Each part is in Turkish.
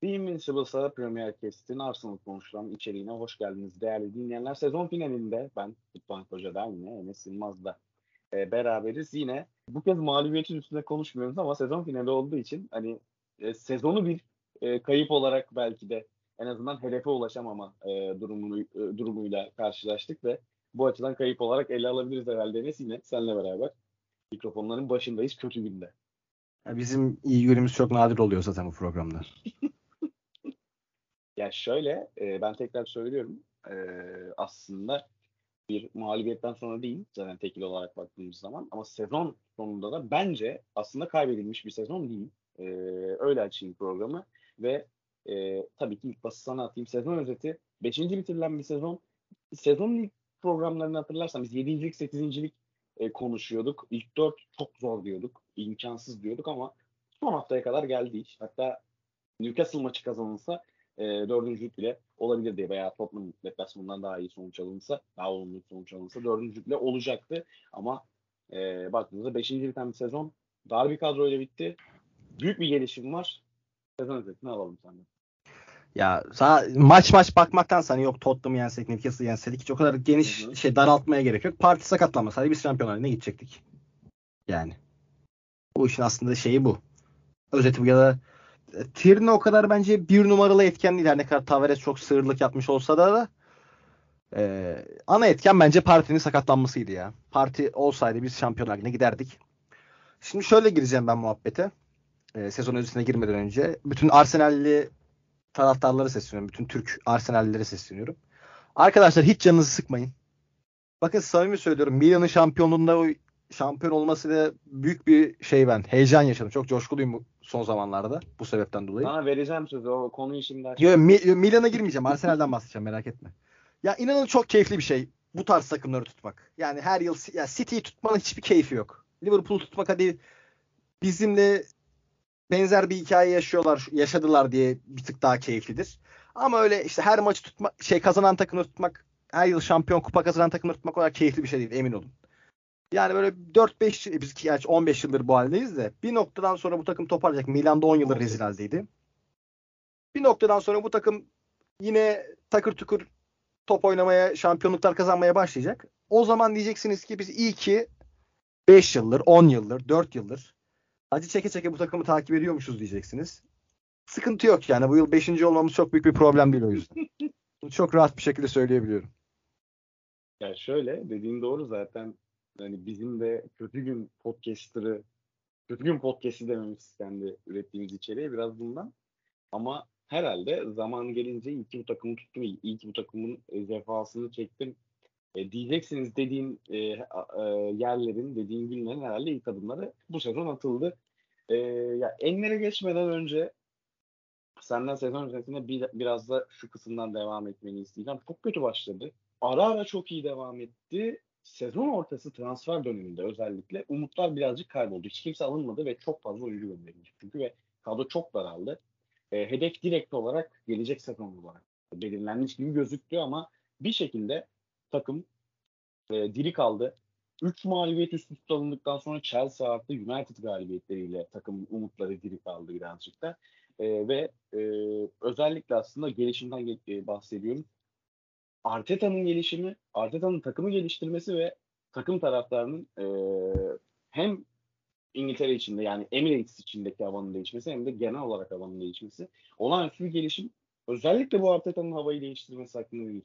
The Invincibles'a Premier Cast'in Arsenal konuşulan içeriğine hoş geldiniz değerli dinleyenler. Sezon finalinde ben Lütfen Hoca'da yine Enes Yılmaz'da e, beraberiz. Yine bu kez mağlubiyetin üstünde konuşmuyoruz ama sezon finali olduğu için hani e, sezonu bir e, kayıp olarak belki de en azından hedefe ulaşamama e, durumunu, e, durumuyla karşılaştık ve bu açıdan kayıp olarak ele alabiliriz herhalde Enes yine seninle beraber mikrofonların başındayız kötü günde. bizim iyi günümüz çok nadir oluyor zaten bu programda. Ya şöyle e, ben tekrar söylüyorum e, aslında bir mağlubiyetten sonra değil zaten tekil olarak baktığımız zaman ama sezon sonunda da bence aslında kaybedilmiş bir sezon değil. E, öyle açayım programı ve e, tabii ki ilk bası sana atayım sezon özeti. Beşinci bitirilen bir sezon. Sezonun ilk programlarını hatırlarsan biz yedincilik, sekizincilik e, konuşuyorduk. İlk dört çok zor diyorduk. imkansız diyorduk ama son haftaya kadar geldi iş. Hatta Newcastle maçı kazanılsa e, dördüncülük bile olabilir diye veya Tottenham deplasmanından daha iyi sonuç alınsa, daha olumlu sonuç alınsa dördüncülük bile olacaktı. Ama e, baktığınızda beşinci biten bir sezon dar bir kadroyla bitti. Büyük bir gelişim var. Sezon özetini alalım senden. Ya maç maç bakmaktan hani yok Tottenham yensek, Newcastle yensek hiç o kadar geniş Hı-hı. şey daraltmaya gerek yok. Parti sakatlanmasa hadi biz şampiyonlar ne gidecektik. Yani. Bu işin aslında şeyi bu. Özeti bu ya da Tierney o kadar bence bir numaralı etken değil. Her ne kadar Tavares çok sığırlık yapmış olsa da, da e, ana etken bence partinin sakatlanmasıydı ya. Parti olsaydı biz şampiyonlar ligine giderdik. Şimdi şöyle gireceğim ben muhabbete. E, sezon öncesine girmeden önce. Bütün Arsenal'li taraftarları sesleniyorum. Bütün Türk Arsenal'lilere sesleniyorum. Arkadaşlar hiç canınızı sıkmayın. Bakın samimi söylüyorum. Milan'ın şampiyonluğunda o şampiyon olmasıyla büyük bir şey ben. Heyecan yaşadım. Çok coşkuluyum bu son zamanlarda. Bu sebepten dolayı. Sana vereceğim sözü. O konuyu şimdi aç. Yok Mi- Milan'a girmeyeceğim. Arsenal'den bahsedeceğim. Merak etme. Ya inanın çok keyifli bir şey. Bu tarz takımları tutmak. Yani her yıl ya City'yi tutmanın hiçbir keyfi yok. Liverpool tutmak hadi bizimle benzer bir hikaye yaşıyorlar, yaşadılar diye bir tık daha keyiflidir. Ama öyle işte her maçı tutma, şey kazanan takımı tutmak, her yıl şampiyon kupa kazanan takımı tutmak o kadar keyifli bir şey değil emin olun. Yani böyle 4-5 biz gerçi 15 yıldır bu haldeyiz de bir noktadan sonra bu takım toparlayacak. Milan'da 10 yıldır rezil haldeydi. Bir noktadan sonra bu takım yine takır tukur top oynamaya, şampiyonluklar kazanmaya başlayacak. O zaman diyeceksiniz ki biz iyi ki 5 yıldır, 10 yıldır, 4 yıldır acı çeke çeke bu takımı takip ediyormuşuz diyeceksiniz. Sıkıntı yok yani. Bu yıl 5. olmamız çok büyük bir problem değil o yüzden. çok rahat bir şekilde söyleyebiliyorum. Ya şöyle dediğin doğru zaten hani bizim de kötü gün podcaster'ı kötü gün podcast'i dememiz kendi ürettiğimiz içeriğe biraz bundan. Ama herhalde zaman gelince iyi ki bu takımı tuttum, iyi ki bu takımın e, zefasını çektim e, diyeceksiniz dediğin e, e, yerlerin, dediğin günlerin herhalde ilk adımları bu sezon atıldı. E, ya enlere geçmeden önce senden sezon özetinde bir, biraz da şu kısımdan devam etmeni isteyeceğim. Çok kötü başladı. Ara ara çok iyi devam etti. Sezon ortası transfer döneminde özellikle umutlar birazcık kayboldu. Hiç kimse alınmadı ve çok fazla oyuncu gönderildi. Çünkü ve kadro çok daraldı. E, hedef direkt olarak gelecek sezon olarak belirlenmiş gibi gözüktü ama bir şekilde takım e, diri kaldı. 3 mağlubiyet üst üste alındıktan sonra Chelsea artı United galibiyetleriyle takım umutları diri kaldı birazcık da. E, ve e, özellikle aslında gelişimden e, bahsediyorum. Arteta'nın gelişimi, Arteta'nın takımı geliştirmesi ve takım taraftarının e, hem İngiltere içinde yani Emirates içindeki havanın değişmesi hem de genel olarak havanın değişmesi. Olağanüstü bir gelişim. Özellikle bu Arteta'nın havayı değiştirmesi hakkında bir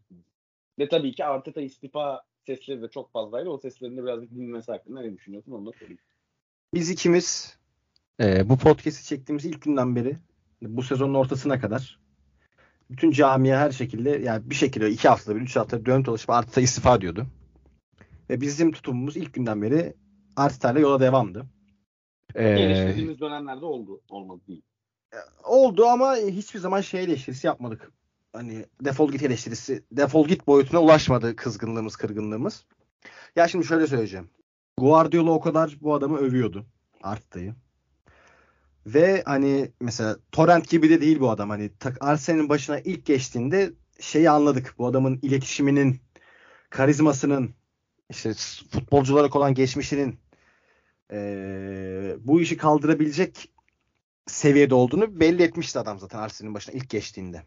ve tabii ki Arteta istifa sesleri de çok fazlaydı. O seslerin birazcık dinlemesi hakkında ne düşünüyorsun onu da sorayım. Biz ikimiz e, bu podcast'i çektiğimiz ilk günden beri bu sezonun ortasına kadar bütün camiye her şekilde yani bir şekilde iki haftada bir, üç haftada dönüp dolaşıp Arteta istifa diyordu. Ve bizim tutumumuz ilk günden beri Arteta ile yola devamdı. Ee, Eleştirdiğimiz dönemlerde oldu. Olmadı değil. Oldu ama hiçbir zaman şey eleştirisi yapmadık hani defol git eleştirisi, defol git boyutuna ulaşmadı kızgınlığımız, kırgınlığımız. Ya şimdi şöyle söyleyeceğim. Guardiola o kadar bu adamı övüyordu. Arttayı. Ve hani mesela Torrent gibi de değil bu adam. Hani Arsenal'in başına ilk geçtiğinde şeyi anladık. Bu adamın iletişiminin, karizmasının, işte futbolcu olan geçmişinin ee, bu işi kaldırabilecek seviyede olduğunu belli etmişti adam zaten Arsenal'in başına ilk geçtiğinde.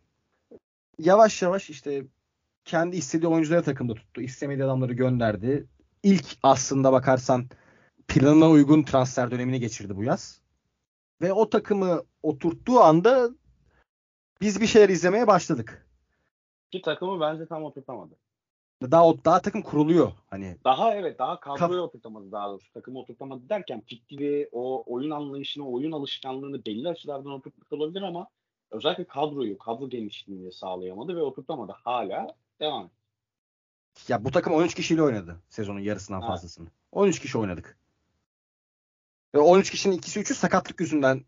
Yavaş yavaş işte kendi istediği oyuncuları takımda tuttu. İstemediği adamları gönderdi. İlk aslında bakarsan planına uygun transfer dönemini geçirdi bu yaz. Ve o takımı oturttuğu anda biz bir şeyler izlemeye başladık. Ki takımı bence tam oturtamadı. Daha daha takım kuruluyor hani. Daha evet daha kadroyu oturtamadı daha doğrusu. Takımı oturtamadı derken fikri, o oyun anlayışını, oyun alışkanlığını belli açılardan oturtmuş olabilir ama özellikle kadroyu, kadro genişliğini sağlayamadı ve oturtamadı. Hala devam. Ya bu takım 13 kişiyle oynadı sezonun yarısından Evet. fazlasını. 13 kişi oynadık. Ve 13 kişinin ikisi üçü sakatlık yüzünden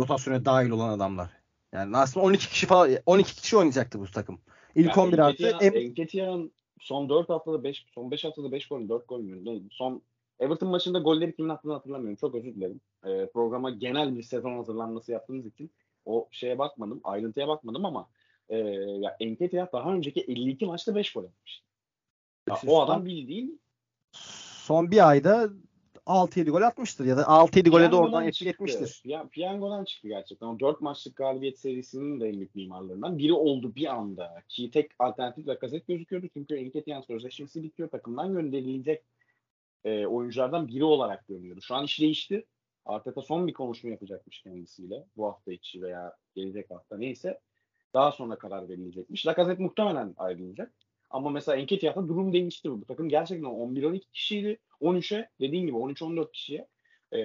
rotasyona dahil olan adamlar. Yani aslında 12 kişi falan 12 kişi oynayacaktı bu takım. İlk 11 artı Enketia'nın son 4 haftada 5 son 5 haftada 5 gol 4 gol mü? Son Everton maçında golleri kimin attığını hatırlamıyorum. Çok özür dilerim. Ee, programa genel bir sezon hazırlanması yaptığımız için o şeye bakmadım. Ayrıntıya bakmadım ama e, ya Enketia daha önceki 52 maçta 5 gol atmış. Ya, o adam bildiğin son bir ayda 6-7 gol atmıştır ya da 6-7 gole de oradan etki etmiştir. Ya, piyangodan çıktı gerçekten. O 4 maçlık galibiyet serisinin de en büyük mimarlarından biri oldu bir anda. Ki tek alternatif Lacazette gözüküyordu. Çünkü Enketian sözleşmesi bitiyor. Takımdan gönderilecek e, oyunculardan biri olarak görünüyordu. Şu an iş değişti. Arteta son bir konuşma yapacakmış kendisiyle. Bu hafta içi veya gelecek hafta neyse. Daha sonra karar verilecekmiş. Lacazette muhtemelen ayrılacak. Ama mesela Enketiah'ta durum değişti. Bu takım gerçekten 11-12 kişiydi. 13'e dediğin gibi 13-14 kişiye e,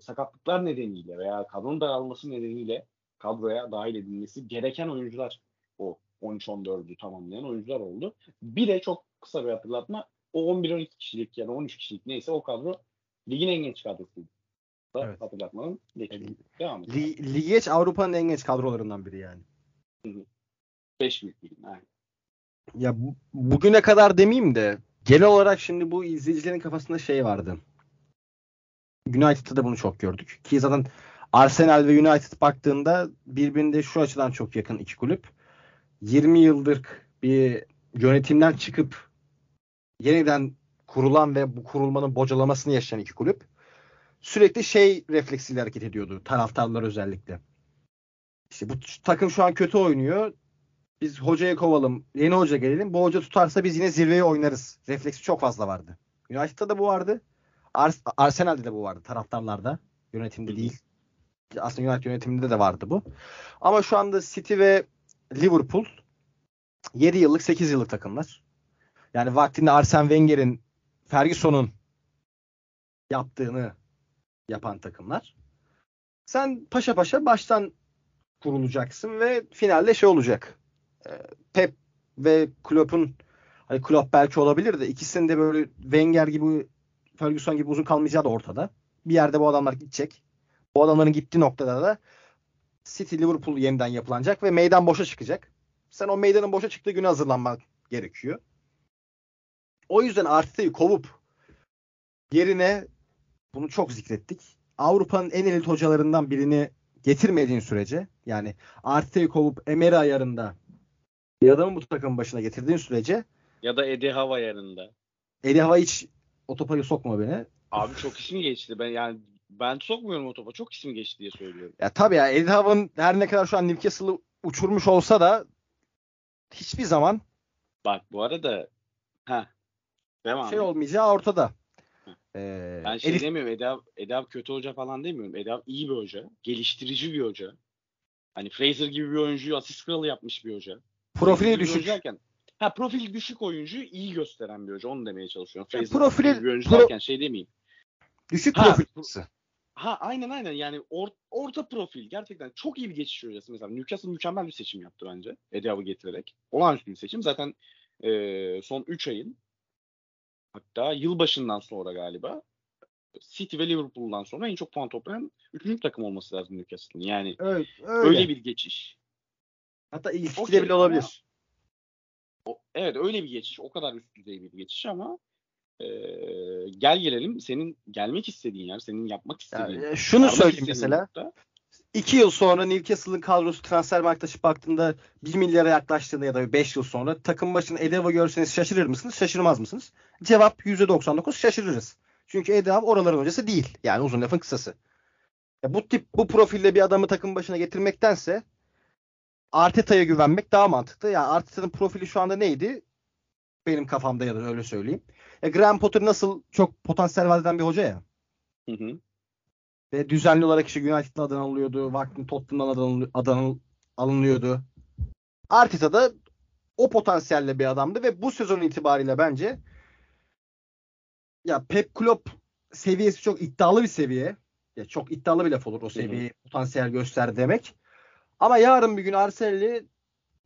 sakatlıklar nedeniyle veya kadronun daralması nedeniyle kadroya dahil edilmesi gereken oyuncular o 13-14'ü tamamlayan oyuncular oldu. Bir de çok kısa bir hatırlatma o 11-12 kişilik ya da 13 kişilik neyse o kadro ligin en genç kadrosuydu. Evet. Hatırlatmanın geçiyor. Devam et. Li- Ligi Avrupa'nın en genç kadrolarından biri yani. 5 büyük ligin. Yani. Ya bu- bugüne kadar demeyeyim de genel olarak şimdi bu izleyicilerin kafasında şey vardı. United'da da bunu çok gördük. Ki zaten Arsenal ve United baktığında birbirine şu açıdan çok yakın iki kulüp. 20 yıldır bir yönetimden çıkıp yeniden kurulan ve bu kurulmanın bocalamasını yaşayan iki kulüp. Sürekli şey refleksiyle hareket ediyordu. Taraftarlar özellikle. İşte bu takım şu an kötü oynuyor biz hocayı kovalım, yeni hoca gelelim. Bu hoca tutarsa biz yine zirveye oynarız. Refleksi çok fazla vardı. United'da da bu vardı. Ars- Arsenal'de de bu vardı taraftarlarda. Yönetimde değil. Aslında United yönetiminde de vardı bu. Ama şu anda City ve Liverpool 7 yıllık 8 yıllık takımlar. Yani vaktinde Arsene Wenger'in Ferguson'un yaptığını yapan takımlar. Sen paşa paşa baştan kurulacaksın ve finalde şey olacak. Ee, Pep ve Klopp'un hani Klopp belki olabilir de ikisinin de böyle Wenger gibi Ferguson gibi uzun kalmayacağı da ortada. Bir yerde bu adamlar gidecek. Bu adamların gittiği noktada da City Liverpool yeniden yapılanacak ve meydan boşa çıkacak. Sen o meydanın boşa çıktığı güne hazırlanmak gerekiyor. O yüzden Arteta'yı kovup yerine bunu çok zikrettik. Avrupa'nın en elit hocalarından birini getirmediğin sürece yani Arteta'yı kovup Emery ayarında bir adamı bu takımın başına getirdiğin sürece Ya da Eddie Hava yanında. Eddie Hava hiç o topa sokma beni. Abi çok isim geçti. Ben yani ben sokmuyorum o topa. Çok isim geçti diye söylüyorum. Ya tabii ya Eddie Hava'nın her ne kadar şu an Newcastle'ı uçurmuş olsa da hiçbir zaman Bak bu arada ha devam. şey olmayacağı ortada. Ee, Ben şey Elif- demiyorum Edab, Edab kötü hoca falan demiyorum. Edab iyi bir hoca. Geliştirici bir hoca. Hani Fraser gibi bir oyuncuyu asist kralı yapmış bir hoca. Profili düşük. derken- ha profil düşük oyuncuyu iyi gösteren bir hoca. Onu demeye çalışıyorum. Ya Fraser profili- bir oyuncu pro- derken şey demeyeyim. Düşük Ha, profil. Ha aynen aynen yani or- orta profil gerçekten çok iyi bir geçiş hocası mesela Newcastle mükemmel bir seçim yaptı bence Ediab'ı getirerek. Olağanüstü bir seçim. Zaten e, son 3 ayın hatta yılbaşından sonra galiba City ve Liverpool'dan sonra en çok puan toplayan 3. takım olması lazım Newcastle'ın. Yani Öyle, öyle. öyle bir geçiş. Hatta ilk ikide Okey bile ama- olabilir. O, evet öyle bir geçiş. O kadar üst düzey bir geçiş ama e, gel gelelim senin gelmek istediğin yer, senin yapmak istediğin. Yani, e, şunu söyleyeyim mesela. nokta- İki yıl sonra Newcastle'ın kadrosu transfer marktaşı baktığında 1 milyara yaklaştığında ya da 5 yıl sonra takım başına Edeva görseniz şaşırır mısınız? Şaşırmaz mısınız? Cevap %99 şaşırırız. Çünkü Edeva oraların hocası değil. Yani uzun lafın kısası. Ya bu tip bu profilde bir adamı takım başına getirmektense Arteta'ya güvenmek daha mantıklı. Ya yani Arteta'nın profili şu anda neydi? Benim kafamda ya da öyle söyleyeyim. Ya Graham Potter nasıl çok potansiyel vaat eden bir hoca ya. Hı hı. Ve düzenli olarak işte United'ın adını alıyordu. Vaktin Tottenham'dan adını alınıyordu. Arteta da o potansiyelle bir adamdı ve bu sezon itibariyle bence ya Pep Klopp seviyesi çok iddialı bir seviye. Ya çok iddialı bir laf olur o seviyeyi potansiyel göster demek. Ama yarın bir gün Arsenal'i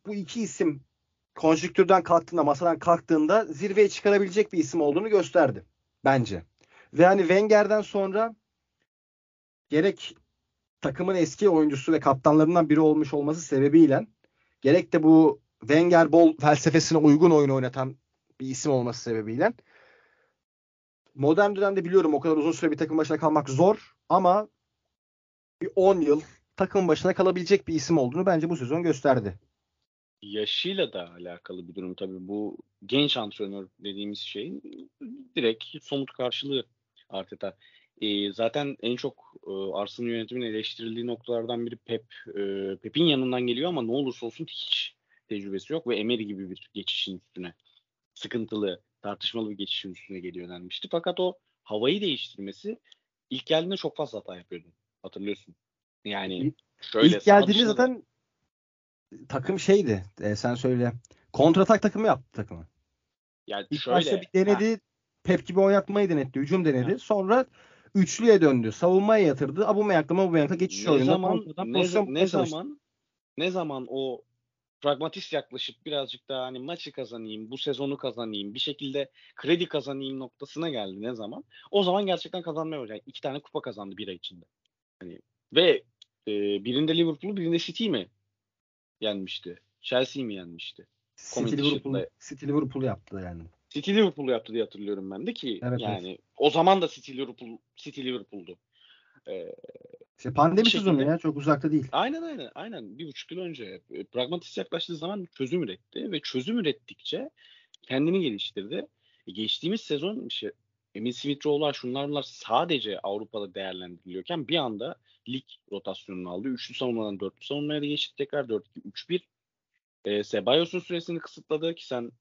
bu iki isim konjüktürden kalktığında, masadan kalktığında zirveye çıkarabilecek bir isim olduğunu gösterdi. Bence. Ve hani Wenger'den sonra gerek takımın eski oyuncusu ve kaptanlarından biri olmuş olması sebebiyle gerek de bu Wenger bol felsefesine uygun oyun oynatan bir isim olması sebebiyle modern dönemde biliyorum o kadar uzun süre bir takım başına kalmak zor ama bir 10 yıl takım başına kalabilecek bir isim olduğunu bence bu sezon gösterdi. Yaşıyla da alakalı bir durum tabii. Bu genç antrenör dediğimiz şeyin direkt somut karşılığı Arteta. E, zaten en çok e, Arsenal yönetiminin eleştirildiği noktalardan biri Pep. E, Pep'in yanından geliyor ama ne olursa olsun hiç tecrübesi yok ve Emery gibi bir geçişin üstüne sıkıntılı, tartışmalı bir geçişin üstüne geliyor denmişti. Fakat o havayı değiştirmesi ilk geldiğinde çok fazla hata yapıyordu. Hatırlıyorsun. Yani şöyle ilk geldiğinde zaten takım şeydi. E, sen söyle. Kontratak takımı yaptı takımı. Yani İlk şöyle, başta bir denedi. Ha. Pep gibi oynatmayı denetti. Hücum denedi. Ha. Sonra üçlüye döndü. Savunmaya yatırdı. Abumeyak'ta Abumeyak'ta geçiş ne oyunda. Zaman, ne, ne zaman ne zaman o pragmatist yaklaşıp birazcık daha hani maçı kazanayım, bu sezonu kazanayım, bir şekilde kredi kazanayım noktasına geldi ne zaman? O zaman gerçekten kazanmaya başladı. İki tane kupa kazandı bir ay içinde. Hani ve e, birinde Liverpool'u birinde City mi yenmişti? Chelsea mi yenmişti? City Liverpool, City Liverpool yaptı yani. City Liverpool yaptı diye hatırlıyorum ben de ki evet, yani evet. o zaman da City Liverpool City Liverpool'du. Ee, işte pandemi şekilde, sezonu ya çok uzakta değil. Aynen aynen aynen bir buçuk yıl önce e, pragmatist yaklaştığı zaman çözüm üretti ve çözüm ürettikçe kendini geliştirdi. E, geçtiğimiz sezon işte Emil Smith Rowe'lar şunlar bunlar sadece Avrupa'da değerlendiriliyorken bir anda lig rotasyonunu aldı. Üçlü savunmadan dörtlü savunmaya da geçti tekrar 4-2-3-1. E, Sebayos'un süresini kısıtladı ki sen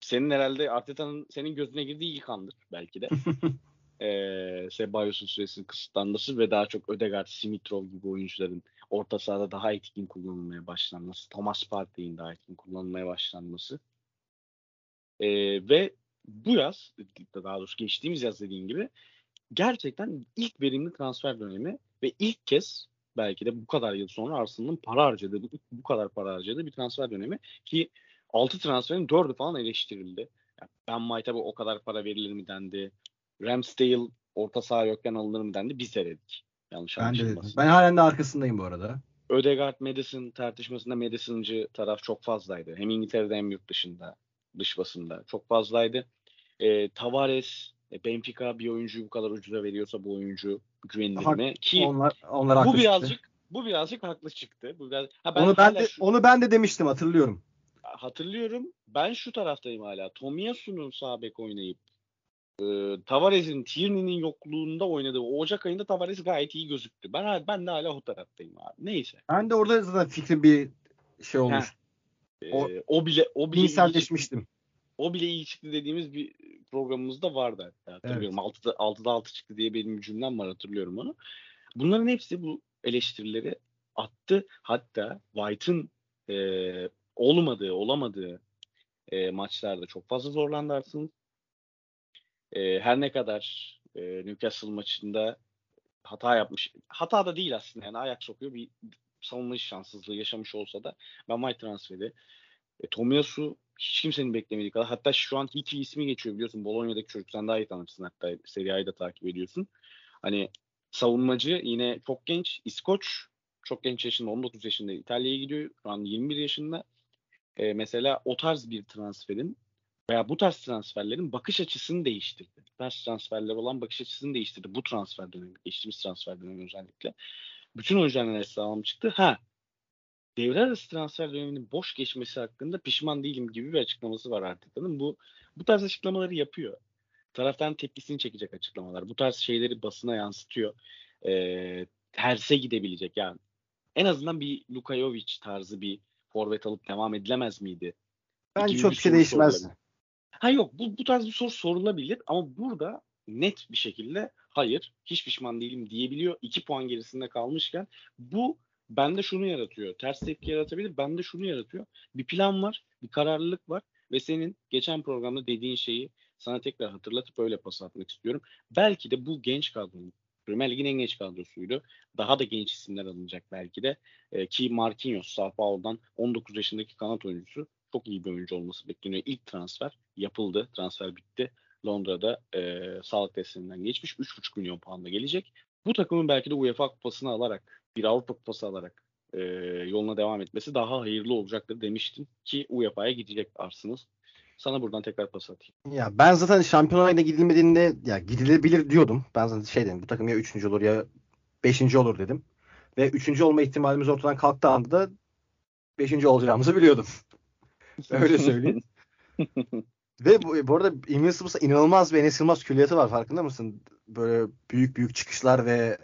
senin herhalde Arteta'nın senin gözüne girdiği ilk andır belki de. e, Sebayos'un süresinin kısıtlanması ve daha çok Ödegaard, Simitrov gibi oyuncuların orta sahada daha etkin kullanılmaya başlanması, Thomas Partey'in daha etkin kullanılmaya başlanması. E, ve bu yaz, daha doğrusu geçtiğimiz yaz dediğim gibi gerçekten ilk verimli transfer dönemi ve ilk kez belki de bu kadar yıl sonra Arsenal'ın para harcadığı, bu, bu kadar para harcadığı bir transfer dönemi ki 6 transferin 4'ü falan eleştirildi. Yani ben White'a o kadar para verilir mi dendi. Ramsdale orta saha yokken alınır mı dendi. Biz de dedik. Yanlış ben de dedim. Ben halen de arkasındayım bu arada. Ödegaard Madison tartışmasında Madison'cı taraf çok fazlaydı. Hem İngiltere'de hem yurt dışında, dış basında çok fazlaydı. E, Tavares, e, Benfica bir oyuncuyu bu kadar ucuza veriyorsa bu oyuncu güvenilir mi? Ki onlar, onlar bu birazcık çıktı. bu birazcık haklı çıktı. Bu biraz, ha ben onu ben de şu, onu ben de demiştim hatırlıyorum. Hatırlıyorum. Ben şu taraftayım hala. Tomiyasu'nun sağ bek oynayıp e, Tavares'in Tierney'nin yokluğunda oynadığı Ocak ayında Tavares gayet iyi gözüktü. Ben ben de hala o taraftayım abi. Neyse. Ben de orada zaten fikrim bir şey olmuş. Heh. O, e, o bile o bile iyi o bile iyi çıktı dediğimiz bir programımızda vardı. Hatırlıyorum. Evet. 6'da, 6'da 6 çıktı diye benim cümlem var hatırlıyorum onu. Bunların hepsi bu eleştirileri attı. Hatta White'ın e, olmadığı, olamadığı e, maçlarda çok fazla zorlandı Arsenal. E, her ne kadar e, Newcastle maçında hata yapmış. Hata da değil aslında yani ayak sokuyor bir savunma şanssızlığı yaşamış olsa da ben White transferi e, Tomiyasu hiç kimsenin beklemediği kadar. Hatta şu an Hiki ismi geçiyor biliyorsun. Bolonya'daki çocuk sen daha iyi tanırsın hatta Serie A'yı da takip ediyorsun. Hani savunmacı yine çok genç. İskoç çok genç yaşında 19 yaşında İtalya'ya gidiyor. Şu an 21 yaşında. Ee, mesela o tarz bir transferin veya bu tarz transferlerin bakış açısını değiştirdi. Bu tarz transferler olan bakış açısını değiştirdi. Bu transfer dönemi, geçtiğimiz transfer dönemi özellikle. Bütün oyuncuların sağlam çıktı. Ha devre arası transfer döneminin boş geçmesi hakkında pişman değilim gibi bir açıklaması var Arteta'nın. Bu bu tarz açıklamaları yapıyor. Taraftan tepkisini çekecek açıklamalar. Bu tarz şeyleri basına yansıtıyor. Ee, terse gidebilecek yani. En azından bir Luka Jovic tarzı bir forvet alıp devam edilemez miydi? Bence çok bir şey soru değişmez. sorulabilir. Ha yok bu, bu tarz bir soru sorulabilir ama burada net bir şekilde hayır hiç pişman değilim diyebiliyor. 2 puan gerisinde kalmışken bu bende şunu yaratıyor. Ters tepki yaratabilir. Bende şunu yaratıyor. Bir plan var, bir kararlılık var ve senin geçen programda dediğin şeyi sana tekrar hatırlatıp öyle pas atmak istiyorum. Belki de bu genç kadronun Premier Lig'in en genç kadrosuydu. Daha da genç isimler alınacak belki de. E, ki Marquinhos Sao Paulo'dan 19 yaşındaki kanat oyuncusu çok iyi bir oyuncu olması bekleniyor. İlk transfer yapıldı. Transfer bitti. Londra'da e, sağlık testlerinden geçmiş. 3,5 milyon poundla gelecek. Bu takımın belki de UEFA kupasını alarak, bir Avrupa kupası alarak e, yoluna devam etmesi daha hayırlı olacaktır demiştim ki UEFA'ya gidecek Arsenal. Sana buradan tekrar pas atayım. Ya ben zaten Şampiyonlar Ligi'ne gidilmediğinde ya gidilebilir diyordum. Ben zaten şey dedim bu takım ya 3. olur ya 5. olur dedim. Ve 3. olma ihtimalimiz ortadan kalktığı anda da 5. olacağımızı biliyordum. Öyle söyleyeyim. Ve bu, bu arada Invincibles'ta inanılmaz bir Enes Yılmaz külliyatı var farkında mısın? Böyle büyük büyük çıkışlar ve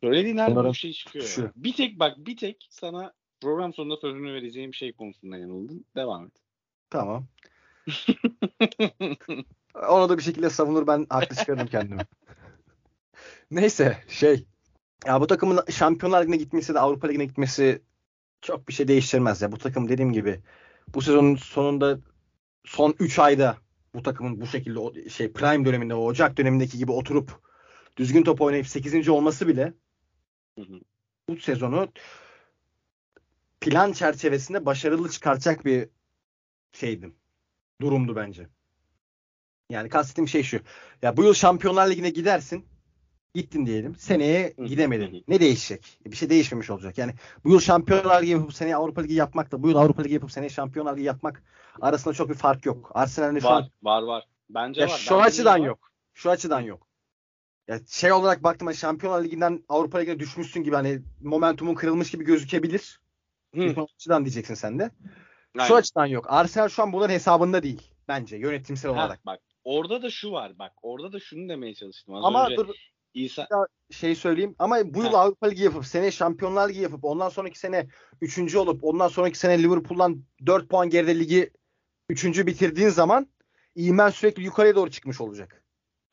Söylediğin her bir şey çıkıyor. şu. Bir tek bak bir tek sana program sonunda sözünü vereceğim şey konusunda yanıldın. Devam et. tamam. Onu da bir şekilde savunur ben haklı çıkardım kendimi. Neyse şey ya bu takımın Şampiyonlar Ligi'ne gitmesi de Avrupa Ligi'ne gitmesi çok bir şey değiştirmez ya. Bu takım dediğim gibi bu sezonun sonunda son 3 ayda bu takımın bu şekilde o- şey prime döneminde o Ocak dönemindeki gibi oturup düzgün top oynayıp 8. olması bile Hı hı. bu sezonu plan çerçevesinde başarılı çıkartacak bir şeydi. Durumdu bence. Yani kastettiğim şey şu. Ya bu yıl Şampiyonlar Ligi'ne gidersin. Gittin diyelim. Seneye gidemedin. Ne değişecek? Bir şey değişmemiş olacak. Yani bu yıl Şampiyonlar Ligi yapıp seneye Avrupa Ligi yapmakla bu yıl Avrupa Ligi yapıp seneye Şampiyonlar Ligi yapmak arasında çok bir fark yok. Arsenal'in şu an Var, var. Bence ya var. şu Bence açıdan var. yok. Şu açıdan yok. Ya şey olarak baktım hani Şampiyonlar Ligi'nden Avrupa Ligi'ne düşmüşsün gibi hani momentumun kırılmış gibi gözükebilir. Hı. Açıdan diyeceksin sen de. Aynen. Şu açıdan yok. Arsenal şu an bunların hesabında değil bence yönetimsel Ha, olarak. bak orada da şu var. Bak orada da şunu demeye çalıştım. Az Ama önce dur İsa şey söyleyeyim ama bu yıl Ha. Avrupa Ligi yapıp seneye Şampiyonlar Ligi yapıp ondan sonraki sene 3. olup ondan sonraki sene Liverpool'dan 4 puan geride ligi 3. bitirdiğin zaman imen sürekli yukarıya doğru çıkmış olacak.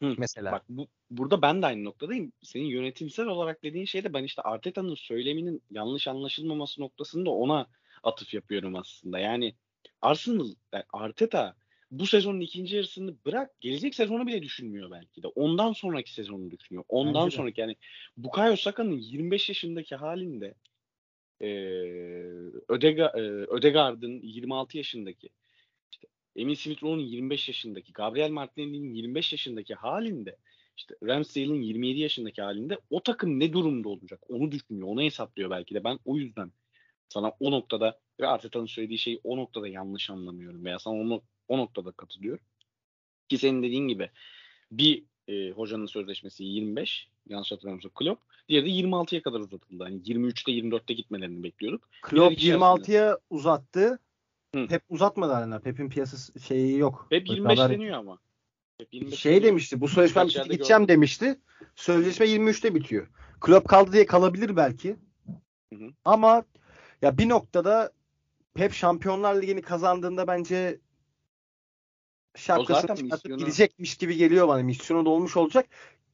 Hı. Mesela. Bak bu, burada ben de aynı noktadayım. Senin yönetimsel olarak dediğin şeyde ben işte Arteta'nın söyleminin yanlış anlaşılmaması noktasında ona atıf yapıyorum aslında. Yani Arsenal, yani Arteta bu sezonun ikinci yarısını bırak gelecek sezonu bile düşünmüyor belki de. Ondan sonraki sezonu düşünüyor. Ondan Bence de. sonraki yani Bukayo Saka'nın 25 yaşındaki halinde eee Ödega, eee, Ödegaard'ın 26 yaşındaki işte Emil Smith Rowe'un 25 yaşındaki, Gabriel Martinelli'nin 25 yaşındaki halinde, işte Ramsdale'ın 27 yaşındaki halinde o takım ne durumda olacak? Onu düşünüyor, onu hesaplıyor belki de. Ben o yüzden sana o noktada ve Arteta'nın söylediği şeyi o noktada yanlış anlamıyorum veya sana onu o noktada katılıyorum. Ki senin dediğin gibi bir e, hocanın sözleşmesi 25, yanlış hatırlamıyorsam Klopp, diğeri de 26'ya kadar uzatıldı. Hani 23'te 24'te gitmelerini bekliyorduk. Klopp ikisi 26'ya uzattı. Hı. Pep uzatmadı hala. Pep'in piyasası şeyi yok. Böyle 25 haber- deniyor ama. Hep 25 Şey deniyor. demişti. Bu sözleşmem bitti gideceğim gördüm. demişti. Sözleşme 23'te bitiyor. Klopp kaldı diye kalabilir belki. Hı hı. Ama ya bir noktada Pep Şampiyonlar Ligi'ni kazandığında bence şapkasını çıkartıp misyonu- gidecekmiş gibi geliyor bana. Misyonu dolmuş olacak.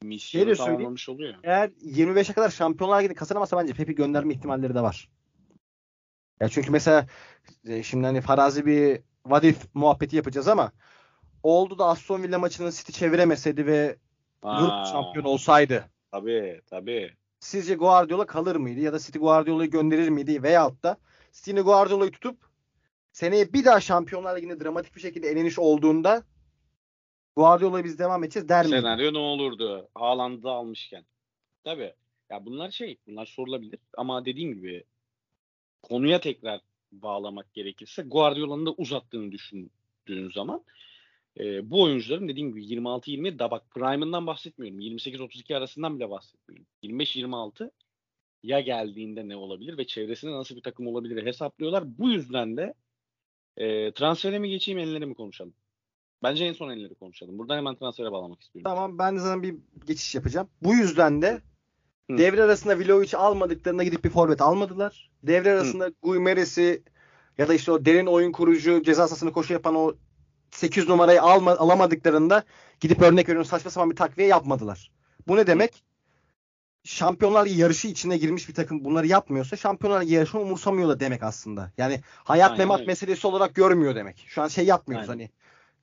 Misyonu tamamlamış oluyor. Eğer 25'e kadar Şampiyonlar Ligi'ni kazanamazsa bence Pep'i gönderme ihtimalleri de var. Ya çünkü mesela e, şimdi hani farazi bir what if muhabbeti yapacağız ama oldu da Aston Villa maçını City çeviremeseydi ve Aa, şampiyon olsaydı Tabii tabii. sizce Guardiola kalır mıydı ya da City Guardiola'yı gönderir miydi veyahut da City'nin Guardiola'yı tutup seneye bir daha Şampiyonlar Ligi'nde dramatik bir şekilde eleniş olduğunda Guardiola'yı biz devam edeceğiz der miydi? Senaryo ne olurdu? Haaland'ı almışken. Tabii. Ya bunlar şey, bunlar sorulabilir ama dediğim gibi konuya tekrar bağlamak gerekirse Guardiola'nın da uzattığını düşündüğün zaman e, bu oyuncuların dediğim gibi 26-20 da bak prime'ından bahsetmiyorum. 28-32 arasından bile bahsetmiyorum. 25-26 ya geldiğinde ne olabilir ve çevresinde nasıl bir takım olabilir hesaplıyorlar. Bu yüzden de e, transfere mi geçeyim enleri mi konuşalım? Bence en son enleri konuşalım. Buradan hemen transfere bağlamak istiyorum. Tamam ben de sana bir geçiş yapacağım. Bu yüzden de Hı. Devre arasında Vlahovic'i almadıklarında gidip bir forvet almadılar. Devre arasında Guimeres'i ya da işte o derin oyun kurucu ceza sahasını koşu yapan o 8 numarayı alma, alamadıklarında gidip örnek veriyorum saçma sapan bir takviye yapmadılar. Bu ne demek? Şampiyonlar yarışı içine girmiş bir takım bunları yapmıyorsa Şampiyonlar yarışını umursamıyor da demek aslında. Yani hayat Aynen. memat meselesi olarak görmüyor demek. Şu an şey yapmıyoruz Aynen. hani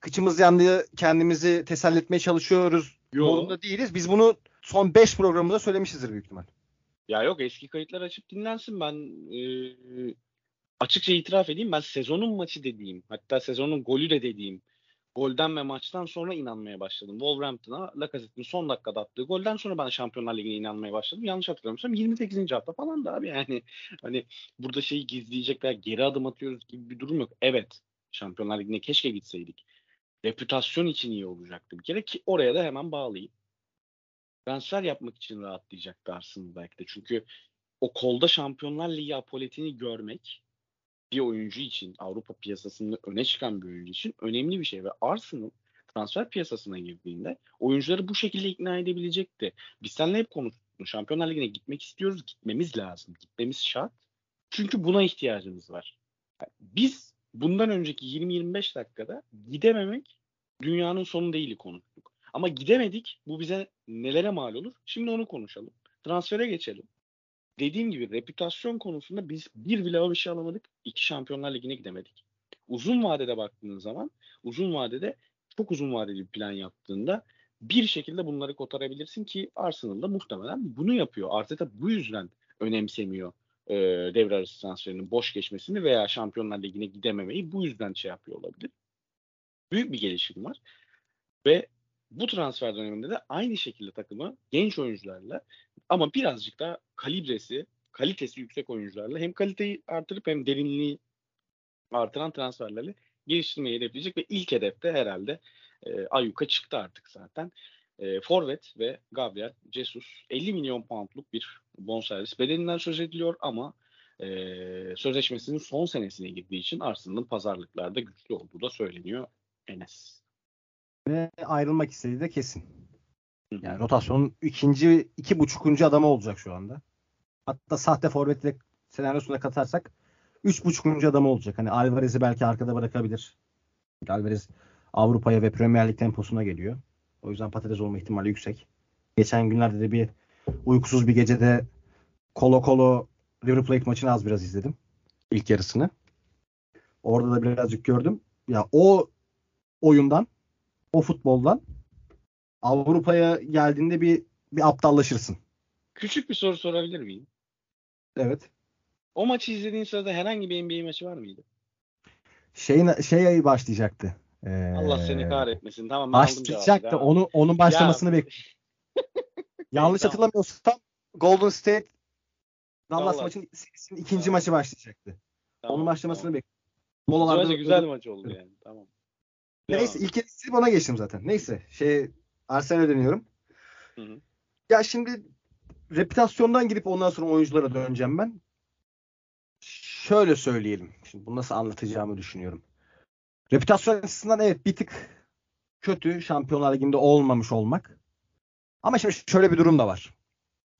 kıçımız yandı kendimizi teselli etmeye çalışıyoruz. Yolunda değiliz. Biz bunu son 5 programımızda söylemişizdir büyük ihtimal. Ya yok eski kayıtlar açıp dinlensin. Ben e, açıkça itiraf edeyim. Ben sezonun maçı dediğim hatta sezonun golü de dediğim golden ve maçtan sonra inanmaya başladım. Wolverhampton'a Lacazette'in son dakikada attığı golden sonra ben Şampiyonlar Ligi'ne inanmaya başladım. Yanlış hatırlamıyorsam 28. hafta falan da abi yani hani burada şeyi gizleyecek veya geri adım atıyoruz gibi bir durum yok. Evet Şampiyonlar Ligi'ne keşke gitseydik. Reputasyon için iyi olacaktı bir kere ki oraya da hemen bağlayayım. Transfer yapmak için rahatlayacaktı Arsenal belki de. Çünkü o kolda Şampiyonlar Ligi apoletini görmek bir oyuncu için Avrupa piyasasında öne çıkan bir oyuncu için önemli bir şey ve Arsenal transfer piyasasına girdiğinde oyuncuları bu şekilde ikna edebilecekti. Biz seninle hep konuştuk. Şampiyonlar Ligi'ne gitmek istiyoruz. Gitmemiz lazım. Gitmemiz şart. Çünkü buna ihtiyacımız var. biz bundan önceki 20-25 dakikada gidememek dünyanın sonu değil konuştuk. Ama gidemedik. Bu bize nelere mal olur? Şimdi onu konuşalım. Transfere geçelim dediğim gibi reputasyon konusunda biz bir bile bir şey alamadık. iki Şampiyonlar Ligi'ne gidemedik. Uzun vadede baktığın zaman uzun vadede çok uzun vadeli bir plan yaptığında bir şekilde bunları kotarabilirsin ki Arsenal'da muhtemelen bunu yapıyor. Arteta bu yüzden önemsemiyor e, devre arası transferinin boş geçmesini veya Şampiyonlar Ligi'ne gidememeyi bu yüzden şey yapıyor olabilir. Büyük bir gelişim var. Ve bu transfer döneminde de aynı şekilde takımı genç oyuncularla ama birazcık da kalibresi, kalitesi yüksek oyuncularla hem kaliteyi artırıp hem derinliği artıran transferlerle geliştirmeyi hedefleyecek ve ilk hedefte herhalde e, Ayuka çıktı artık zaten. E, Forvet ve Gabriel Jesus 50 milyon poundluk bir bonservis bedelinden söz ediliyor ama e, sözleşmesinin son senesine girdiği için Arsenal'ın pazarlıklarda güçlü olduğu da söyleniyor Enes. Ve ayrılmak istediği de kesin. Yani rotasyonun ikinci, iki buçukuncu adamı olacak şu anda. Hatta sahte forvetle senaryosuna katarsak üç buçukuncu adamı olacak. Hani Alvarez'i belki arkada bırakabilir. Alvarez Avrupa'ya ve Premier Lig temposuna geliyor. O yüzden patates olma ihtimali yüksek. Geçen günlerde de bir uykusuz bir gecede Kolo Kolo River Plate maçını az biraz izledim. İlk yarısını. Orada da birazcık gördüm. Ya o oyundan, o futboldan Avrupa'ya geldiğinde bir bir aptallaşırsın. Küçük bir soru sorabilir miyim? Evet. O maçı izlediğin sırada herhangi bir NBA maçı var mıydı? Şey şey başlayacaktı. Ee, Allah seni kahretmesin. Tamam ben başlayacaktı. Onu onun başlamasını bekliyorum. Yanlış tamam. hatırlamıyorsam Golden State Dallas maçın ikinci tamam. maçı başlayacaktı. Tamam, onun başlamasını tamam. bekliyorum. Molalarda güzel maç oldu yani. Tamam. Neyse ilk kez ona geçtim zaten. Neyse şey Arsenal'e dönüyorum. Hı hı. Ya şimdi reputasyondan girip ondan sonra oyunculara döneceğim ben. Şöyle söyleyelim. Şimdi bunu nasıl anlatacağımı düşünüyorum. Reputasyon açısından evet bir tık kötü Şampiyonlar Ligi'nde olmamış olmak. Ama şimdi şöyle bir durum da var.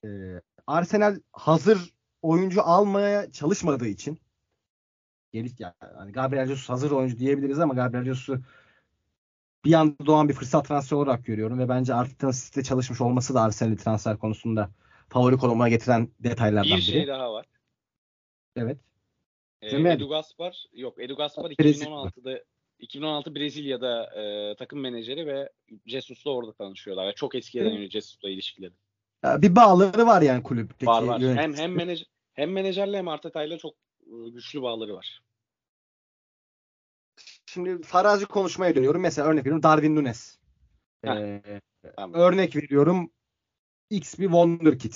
Ee, Arsenal hazır oyuncu almaya çalışmadığı için gelip yani Gabriel Jesus hazır oyuncu diyebiliriz ama Gabriel Jesus'u bir anda doğan bir fırsat transfer olarak görüyorum ve bence Arteta'nın City'de çalışmış olması da Arsenal'i transfer konusunda favori konumuna getiren detaylardan bir biri. Bir şey daha var. Evet. Ee, Edu Gaspar yok Edu Gaspar 2016'da 2016 Brezilya'da e, takım menajeri ve Jesus'la orada tanışıyorlar. çok eskiden önce Jesus'la ilişkileri. Ya bir bağları var yani kulüpteki. Var var. Hem hem menajer hem menajerle hem Arteta'yla çok e, güçlü bağları var. Şimdi farazi konuşmaya dönüyorum. Mesela örnek veriyorum Darwin Nunes. Ee, tamam. Örnek veriyorum X bir Wonderkid.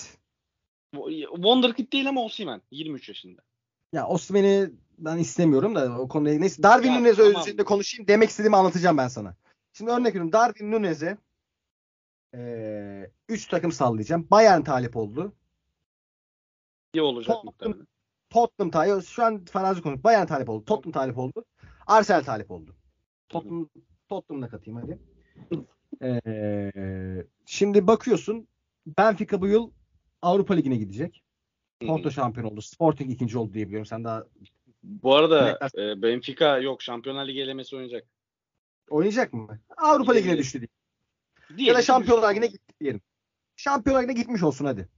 Wonderkid değil ama Osimhen. 23 yaşında. Ya Osimhen'i ben istemiyorum da o konuda neyse Darwin Nunes tamam. üzerinde konuşayım. Demek istediğimi anlatacağım ben sana. Şimdi örnek veriyorum Darwin Nunes'e 3 e, takım sallayacağım. Bayern talip oldu. İyi olacak Tottenham, Tottenham talip Şu an farazi konuş. Bayern talip oldu. Tottenham talip oldu. Arsenal talip oldu. Tottenham, Tottenham'da katayım hadi. Ee, şimdi bakıyorsun Benfica bu yıl Avrupa Ligi'ne gidecek. Porto şampiyon oldu. Sporting ikinci oldu diye biliyorum. Sen daha Bu arada e, Benfica yok Şampiyonlar Ligi elemesi oynayacak. oynayacak mı? Avrupa Ligi'ne düştü diye. Ya Diyelim da ki Şampiyonlar. Ligi'ne gitti diyelim. Şampiyonlar Ligi'ne gitmiş olsun hadi.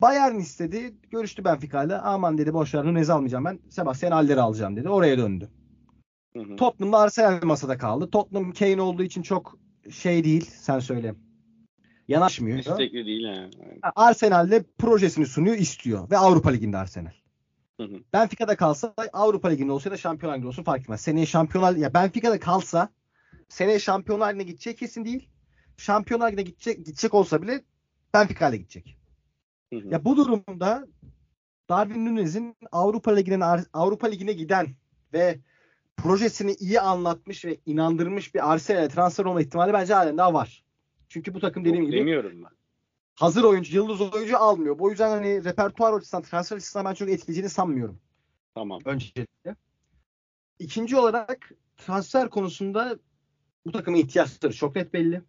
Bayern istedi. Görüştü Benfica ile. Aman dedi boş ver Nunez'i almayacağım ben. Sebastian Haller'i alacağım dedi. Oraya döndü. Hı Arsenal masada kaldı. Tottenham Kane olduğu için çok şey değil. Sen söyle. Yanaşmıyor. İstekli değil yani. Arsenal'de projesini sunuyor, istiyor. Ve Avrupa Ligi'nde Arsenal. Hı hı. Benfica'da kalsa Avrupa Ligi'nde olsa ya da Şampiyonlar Ligi'nde olsun fark etmez. Seneye Şampiyonlar ya Benfica'da kalsa seneye Şampiyonlar Ligi'ne gidecek kesin değil. Şampiyonlar Ligi'ne gidecek, gidecek olsa bile Benfica ile gidecek. Hı hı. Ya bu durumda Darwin Nunez'in Avrupa Ligi'ne Avrupa Ligi'ne giden ve projesini iyi anlatmış ve inandırmış bir Arsenal'e transfer olma ihtimali bence halen daha var. Çünkü bu takım dediğim gibi Demiyorum ben. hazır oyuncu, yıldız oyuncu almıyor. Bu yüzden hani repertuar açısından, transfer açısından ben çok etkileyeceğini sanmıyorum Tamam. öncelikle. İkinci olarak transfer konusunda bu takımın ihtiyaçları çok net belli.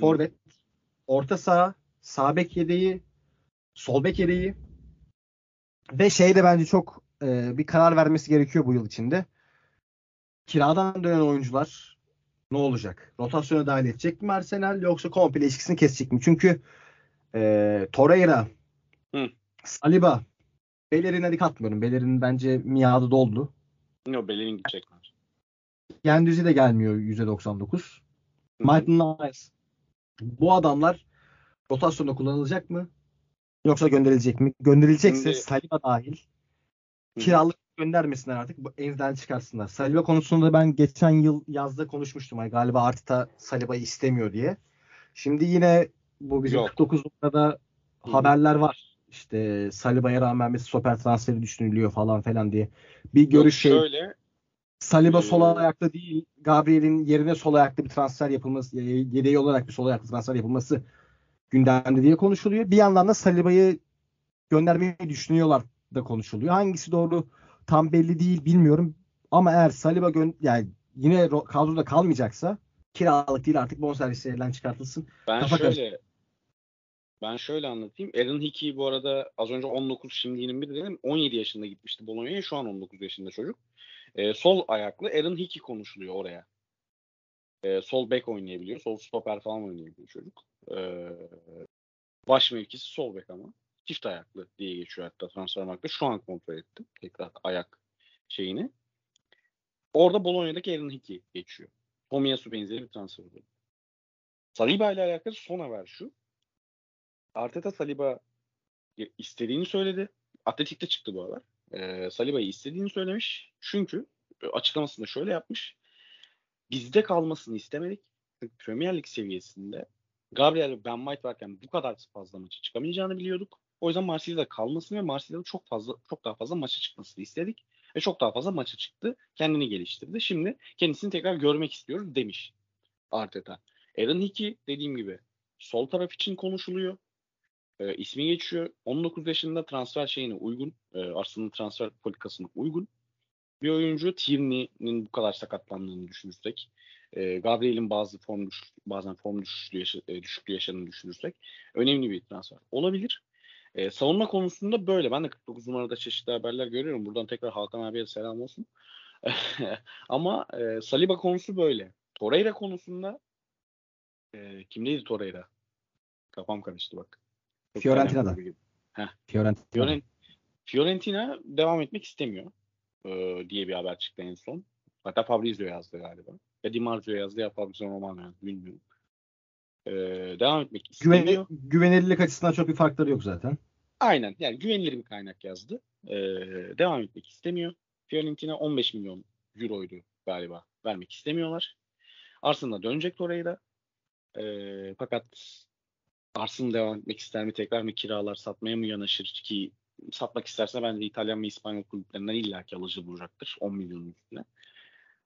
Forvet, orta saha, sağ bek yedeği, sol bek yedeği ve şey de bence çok e, bir karar vermesi gerekiyor bu yıl içinde. Kiradan dönen oyuncular ne olacak? Rotasyona dahil edecek mi Arsenal yoksa komple ilişkisini kesecek mi? Çünkü e, Torreira, Hı. Saliba, Bellerin hadi katmıyorum. Bellerin bence miadı doldu. Yok Bellerin gidecekler. Gendüzi de gelmiyor %99. Hı hı. Maitland Niles. Bu adamlar rotasyonda kullanılacak mı? Yoksa gönderilecek mi? Gönderilecekse Şimdi- Saliba dahil kiralık göndermesinler artık. Bu Elden çıkarsınlar. Saliba konusunda ben geçen yıl yazda konuşmuştum. Ay, galiba Arteta Saliba'yı istemiyor diye. Şimdi yine bu bizim Yok. 49 numarada Hı. haberler var. İşte Saliba'ya rağmen bir stoper transferi düşünülüyor falan falan diye. Bir Yok, görüş şey şöyle Saliba Ee, sol ayakta değil, Gabriel'in yerine sol ayakta bir transfer yapılması, yedeği olarak bir sol ayaklı transfer yapılması gündemde diye konuşuluyor. Bir yandan da Saliba'yı göndermeyi düşünüyorlar da konuşuluyor. Hangisi doğru tam belli değil bilmiyorum. Ama eğer Saliba gön yani yine ro- kadroda kalmayacaksa kiralık değil artık bonservisi elden çıkartılsın. ben Kafa şöyle ben şöyle anlatayım. Aaron Hickey bu arada az önce 19 şimdi 21 dedim. 17 yaşında gitmişti Bologna'ya. Şu an 19 yaşında çocuk. Ee, sol ayaklı Aaron Hickey konuşuluyor oraya. Ee, sol bek oynayabiliyor. Sol stoper falan oynayabiliyor çocuk. Ee, baş mevkisi sol bek ama. Çift ayaklı diye geçiyor hatta Transfermarkt'ta. Şu an kontrol ettim. Tekrar ayak şeyini. Orada Bologna'daki Aaron Hickey geçiyor. Tomiyasu benzeri bir transfer oldu. Saliba ile alakalı son haber şu. Arteta Saliba istediğini söyledi. Atletik'te çıktı bu haber. Ee, Saliba'yı istediğini söylemiş. Çünkü e, açıklamasında şöyle yapmış. Bizde kalmasını istemedik. Premier Lig seviyesinde Gabriel ve Ben White varken bu kadar fazla maça çıkamayacağını biliyorduk. O yüzden Marsilya'da kalmasını ve Marsilya'da çok fazla çok daha fazla maça çıkmasını istedik. Ve çok daha fazla maça çıktı. Kendini geliştirdi. Şimdi kendisini tekrar görmek istiyoruz demiş Arteta. Aaron Hickey dediğim gibi sol taraf için konuşuluyor. E, ismi geçiyor. 19 yaşında transfer şeyine uygun. E, Arsenal'ın transfer politikasına uygun. Bir oyuncu Tierney'nin bu kadar sakatlandığını düşünürsek, e, Gabriel'in bazı form düş, bazen form düşüşlüğü, yaşa, e, düşüklüğü yaşadığını düşünürsek önemli bir transfer olabilir. E, savunma konusunda böyle. Ben de 49 numarada çeşitli haberler görüyorum. Buradan tekrar Hakan abiye selam olsun. Ama e, Saliba konusu böyle. Torreira konusunda e, kimdeydi Torreira? Kafam karıştı bak. Çok Fiorentina'da. Fiorentina. Fioren- Fiorentina devam etmek istemiyor e, diye bir haber çıktı en son. Hatta Fabrizio yazdı galiba. Ya Di Marzio yazdı ya Fabrizio Romano yazdı bilmiyorum. E, devam etmek istemiyor. Güveni, güvenilirlik açısından çok bir farkları yok zaten. Aynen yani güvenilir bir kaynak yazdı. E, devam etmek istemiyor. Fiorentina 15 milyon euroydu galiba. Vermek istemiyorlar. Arsenal'a dönecek orayı da. E, fakat Arsenal devam etmek ister mi? Tekrar mı kiralar satmaya mı yanaşır ki satmak isterse bence İtalyan ve İspanyol kulüplerinden illaki alıcı bulacaktır 10 milyonun üstüne.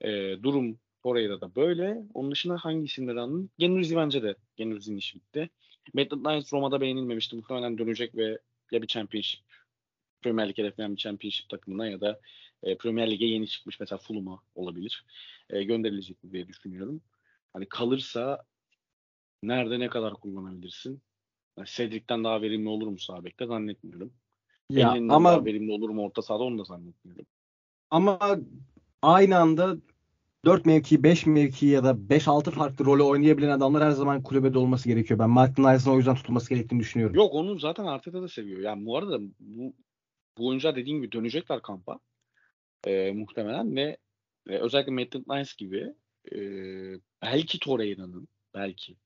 E, durum oraya da böyle. Onun dışında hangi isimleri anladın? Genuzzi bence de. Genuzzi'nin işi bitti. Maitland Niles Roma'da beğenilmemişti. Muhtemelen dönecek ve ya bir Championship Premier Lig hedefleyen bir Championship takımına ya da e, Premier Lig'e yeni çıkmış mesela Fulham'a olabilir. E, gönderilecek diye düşünüyorum. Hani kalırsa nerede ne kadar kullanabilirsin? Yani Cedric'ten daha verimli olur mu sağ bekte zannetmiyorum. Ya Elinden ama daha verimli olur mu orta sahada onu da zannetmiyorum. ama aynı anda 4 mevki, 5 mevki ya da 5-6 farklı rolü oynayabilen adamlar her zaman kulübede olması gerekiyor. Ben Martin Nice'ın o yüzden tutulması gerektiğini düşünüyorum. Yok onu zaten Arteta da seviyor. Yani bu arada bu, bu oyuncular dediğin gibi dönecekler kampa. Ee, muhtemelen ve e, özellikle Maitland Nice gibi e, belki Torreira'nın belki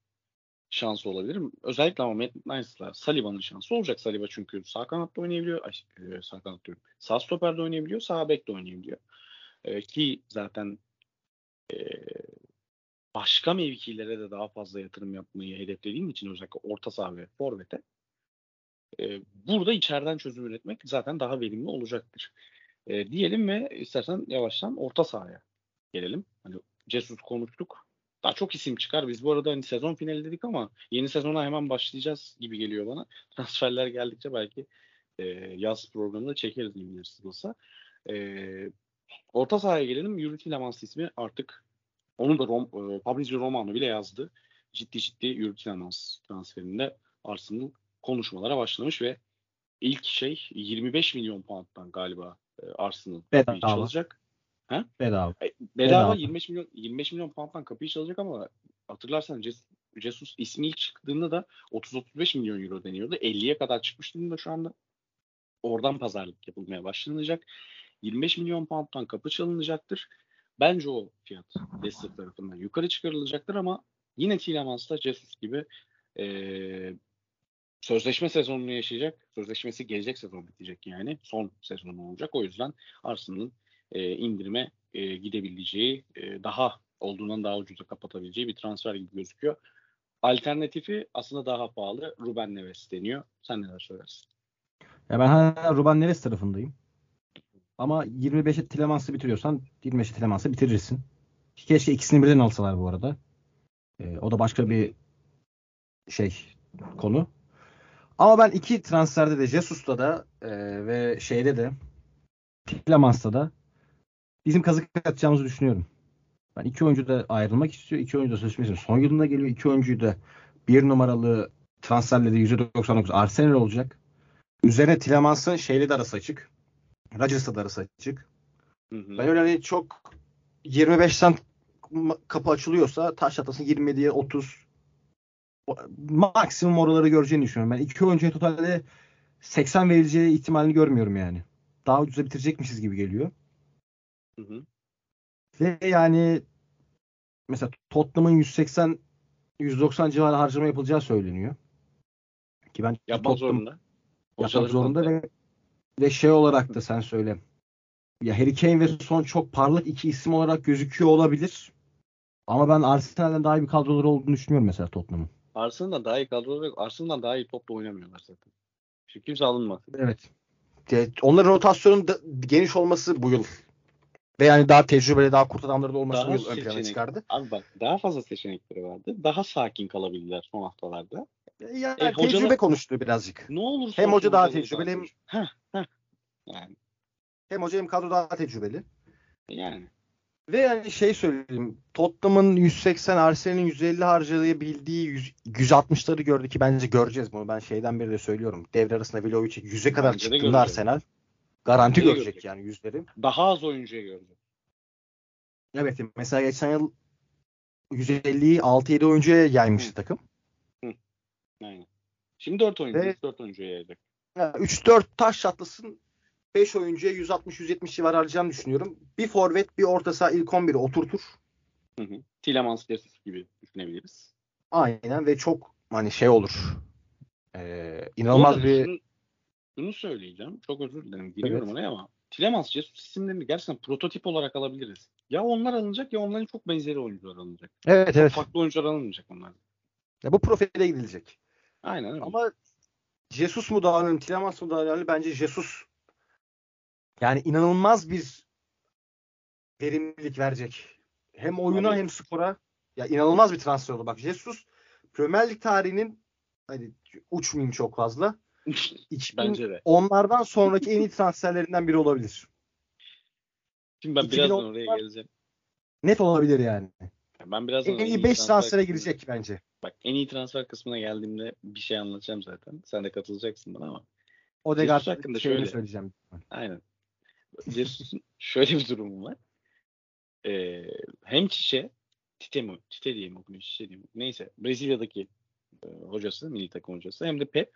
şansı olabilir. Özellikle ama Maitland Nice'la Saliva'nın şansı olacak. Saliba çünkü sağ kanatta oynayabiliyor. Ay, e, sağ kanat diyorum. Sağ stoperde oynayabiliyor. Sağ bekte oynayabiliyor. E, ki zaten başka mevkilere de daha fazla yatırım yapmayı hedeflediğim için özellikle orta saha ve forvete e, burada içeriden çözüm üretmek zaten daha verimli olacaktır. E, diyelim ve istersen yavaştan orta sahaya gelelim. Hani Jesus konuştuk. Daha çok isim çıkar. Biz bu arada hani sezon finali dedik ama yeni sezona hemen başlayacağız gibi geliyor bana. Transferler geldikçe belki e, yaz programında çekeriz İngiliz olsa. E, orta sahaya gelelim. Yuri Tillemans ismi artık onu da Rom, e, Fabrizio Romano bile yazdı. Ciddi ciddi Yuri Tillemans transferinde Arsenal konuşmalara başlamış ve ilk şey 25 milyon pound'dan galiba e, Arsenal Bedava. çalacak. Bedava. E, Bedava Bedava. 25 milyon 25 milyon pound'dan kapıyı çalacak ama hatırlarsan Jesus, Jesus ismi ilk çıktığında da 30-35 milyon euro deniyordu. 50'ye kadar çıkmış durumda şu anda. Oradan pazarlık yapılmaya başlanacak. 25 milyon pound'dan kapı çalınacaktır. Bence o fiyat Leicester tarafından yukarı çıkarılacaktır ama yine Tillemans'la Jesus gibi eee sözleşme sezonunu yaşayacak. Sözleşmesi gelecek sezon bitecek yani. Son sezonu olacak. O yüzden Arsenal'ın e, indirime e, gidebileceği, e, daha olduğundan daha ucuza kapatabileceği bir transfer gibi gözüküyor. Alternatifi aslında daha pahalı. Ruben Neves deniyor. Sen neler söylersin? Ya ben hala Ruben Neves tarafındayım. Ama 25'e Tillemans'ı bitiriyorsan 25'e Tillemans'ı bitirirsin. Keşke ikisini birden alsalar bu arada. Ee, o da başka bir şey konu. Ama ben iki transferde de Jesus'ta da e, ve şeyde de Tillemans'ta da bizim kazık atacağımızı düşünüyorum. Ben iki oyuncu da ayrılmak istiyor. iki oyuncu da sözleşmesi son yılında geliyor. İki oyuncuyu da bir numaralı transferleri %99 Arsenal olacak. Üzerine Tillemans'ın şeyle de arası açık. Rodgers'la da arası açık. Hı hı. Ben öyle hani çok 25'ten ma- kapı açılıyorsa taş atlasın 27'ye 30 O- maksimum oraları göreceğini düşünüyorum. Ben iki oyuncuya totalde 80 verileceği ihtimalini görmüyorum yani. Daha ucuza bitirecekmişiz gibi geliyor. Hı hı. Ve yani mesela Tottenham'ın 180 190 civarı harcama yapılacağı söyleniyor. Ki ben Yapmak Tottenham- zorunda. yapmak zorunda ve ve şey olarak da sen söyle. Ya Harry Kane ve Son çok parlak iki isim olarak gözüküyor olabilir. Ama ben Arsenal'den daha iyi bir kadroları olduğunu düşünüyorum mesela Tottenham'ın. Arsenal'dan daha iyi kadroları yok. Arsenal'dan daha iyi topla oynamıyorlar zaten. Şimdi kimse alınmasın. Evet. De- Onların rotasyonun geniş olması bu yıl. Ve yani daha tecrübeli, daha kurt adamları da olması Daha ön plana çıkardı. Abi bak daha fazla seçenekleri vardı. Daha sakin kalabildiler son haftalarda. Yani E, tecrübe hocalar- konuştu birazcık. Ne olursa Hem hoca daha tecrübeli hem-. Heh, heh. Yani, Hem hoca hem kadro daha tecrübeli. yani. Ve yani şey söyleyeyim. Tottenham'ın 180, Arsenal'in 150 harcayabildiği 100, 160'ları gördü ki bence göreceğiz bunu. Ben şeyden beri de söylüyorum. Devre arasında Vlahovic 100'e kadar çıktığında. Arsenal garanti de görecek görecek. yani yüzleri. Daha az oyuncuya gördüm. Evet mesela geçen yıl 150'yi 6-7 oyuncuya yaymıştı Hı. takım. Aynen. Şimdi 4 oyuncu. Ve- 4 oyuncuya yayacak. Yani 3-4 taş çatlasın 5 oyuncuya 160-170 civar harcayacağını düşünüyorum. Bir forvet bir orta saha ilk 11'i oturtur. Hı hı. Tillemans Jesus gibi düşünebiliriz. Aynen ve çok hani şey olur. Ee, inanılmaz bir şunu, söyleyeceğim. Çok özür dilerim. Giriyorum oraya ama Tillemans, Jesus isimlerini gerçekten prototip olarak alabiliriz. Ya onlar alınacak ya onların çok benzeri oyuncular alınacak. Evet evet. Farklı oyuncular alınmayacak onlar. Ya bu profile gidilecek. Aynen öyle. Ama Jesus mu daha önemli, Tielemans mı daha önemli? Bence Jesus yani inanılmaz bir verimlilik verecek. Hem oyuna Tabii. hem spora. Ya inanılmaz bir transfer oldu. Bak Jesus Premier Lig tarihinin hani uçmayayım çok fazla. 2000 Bence de. Onlardan sonraki en iyi transferlerinden biri olabilir. Şimdi ben 2010 birazdan oraya geleceğim. Net olabilir yani. Ben birazdan En iyi iyi 5 transfer transfere kısmına- girecek bence. Bak en iyi transfer kısmına geldiğimde bir şey anlatacağım zaten. Sen de katılacaksın bana ama. Odegaard Jesus hakkında şöyle. söyleyeceğim. Aynen. Jesus'un şöyle bir durumu var. Ee, hem Çişe, Tite mi? Tite diye mi okunuyor? Çişe diye mi? Neyse. Brezilya'daki e, hocası, milli takım hocası. Hem de Pep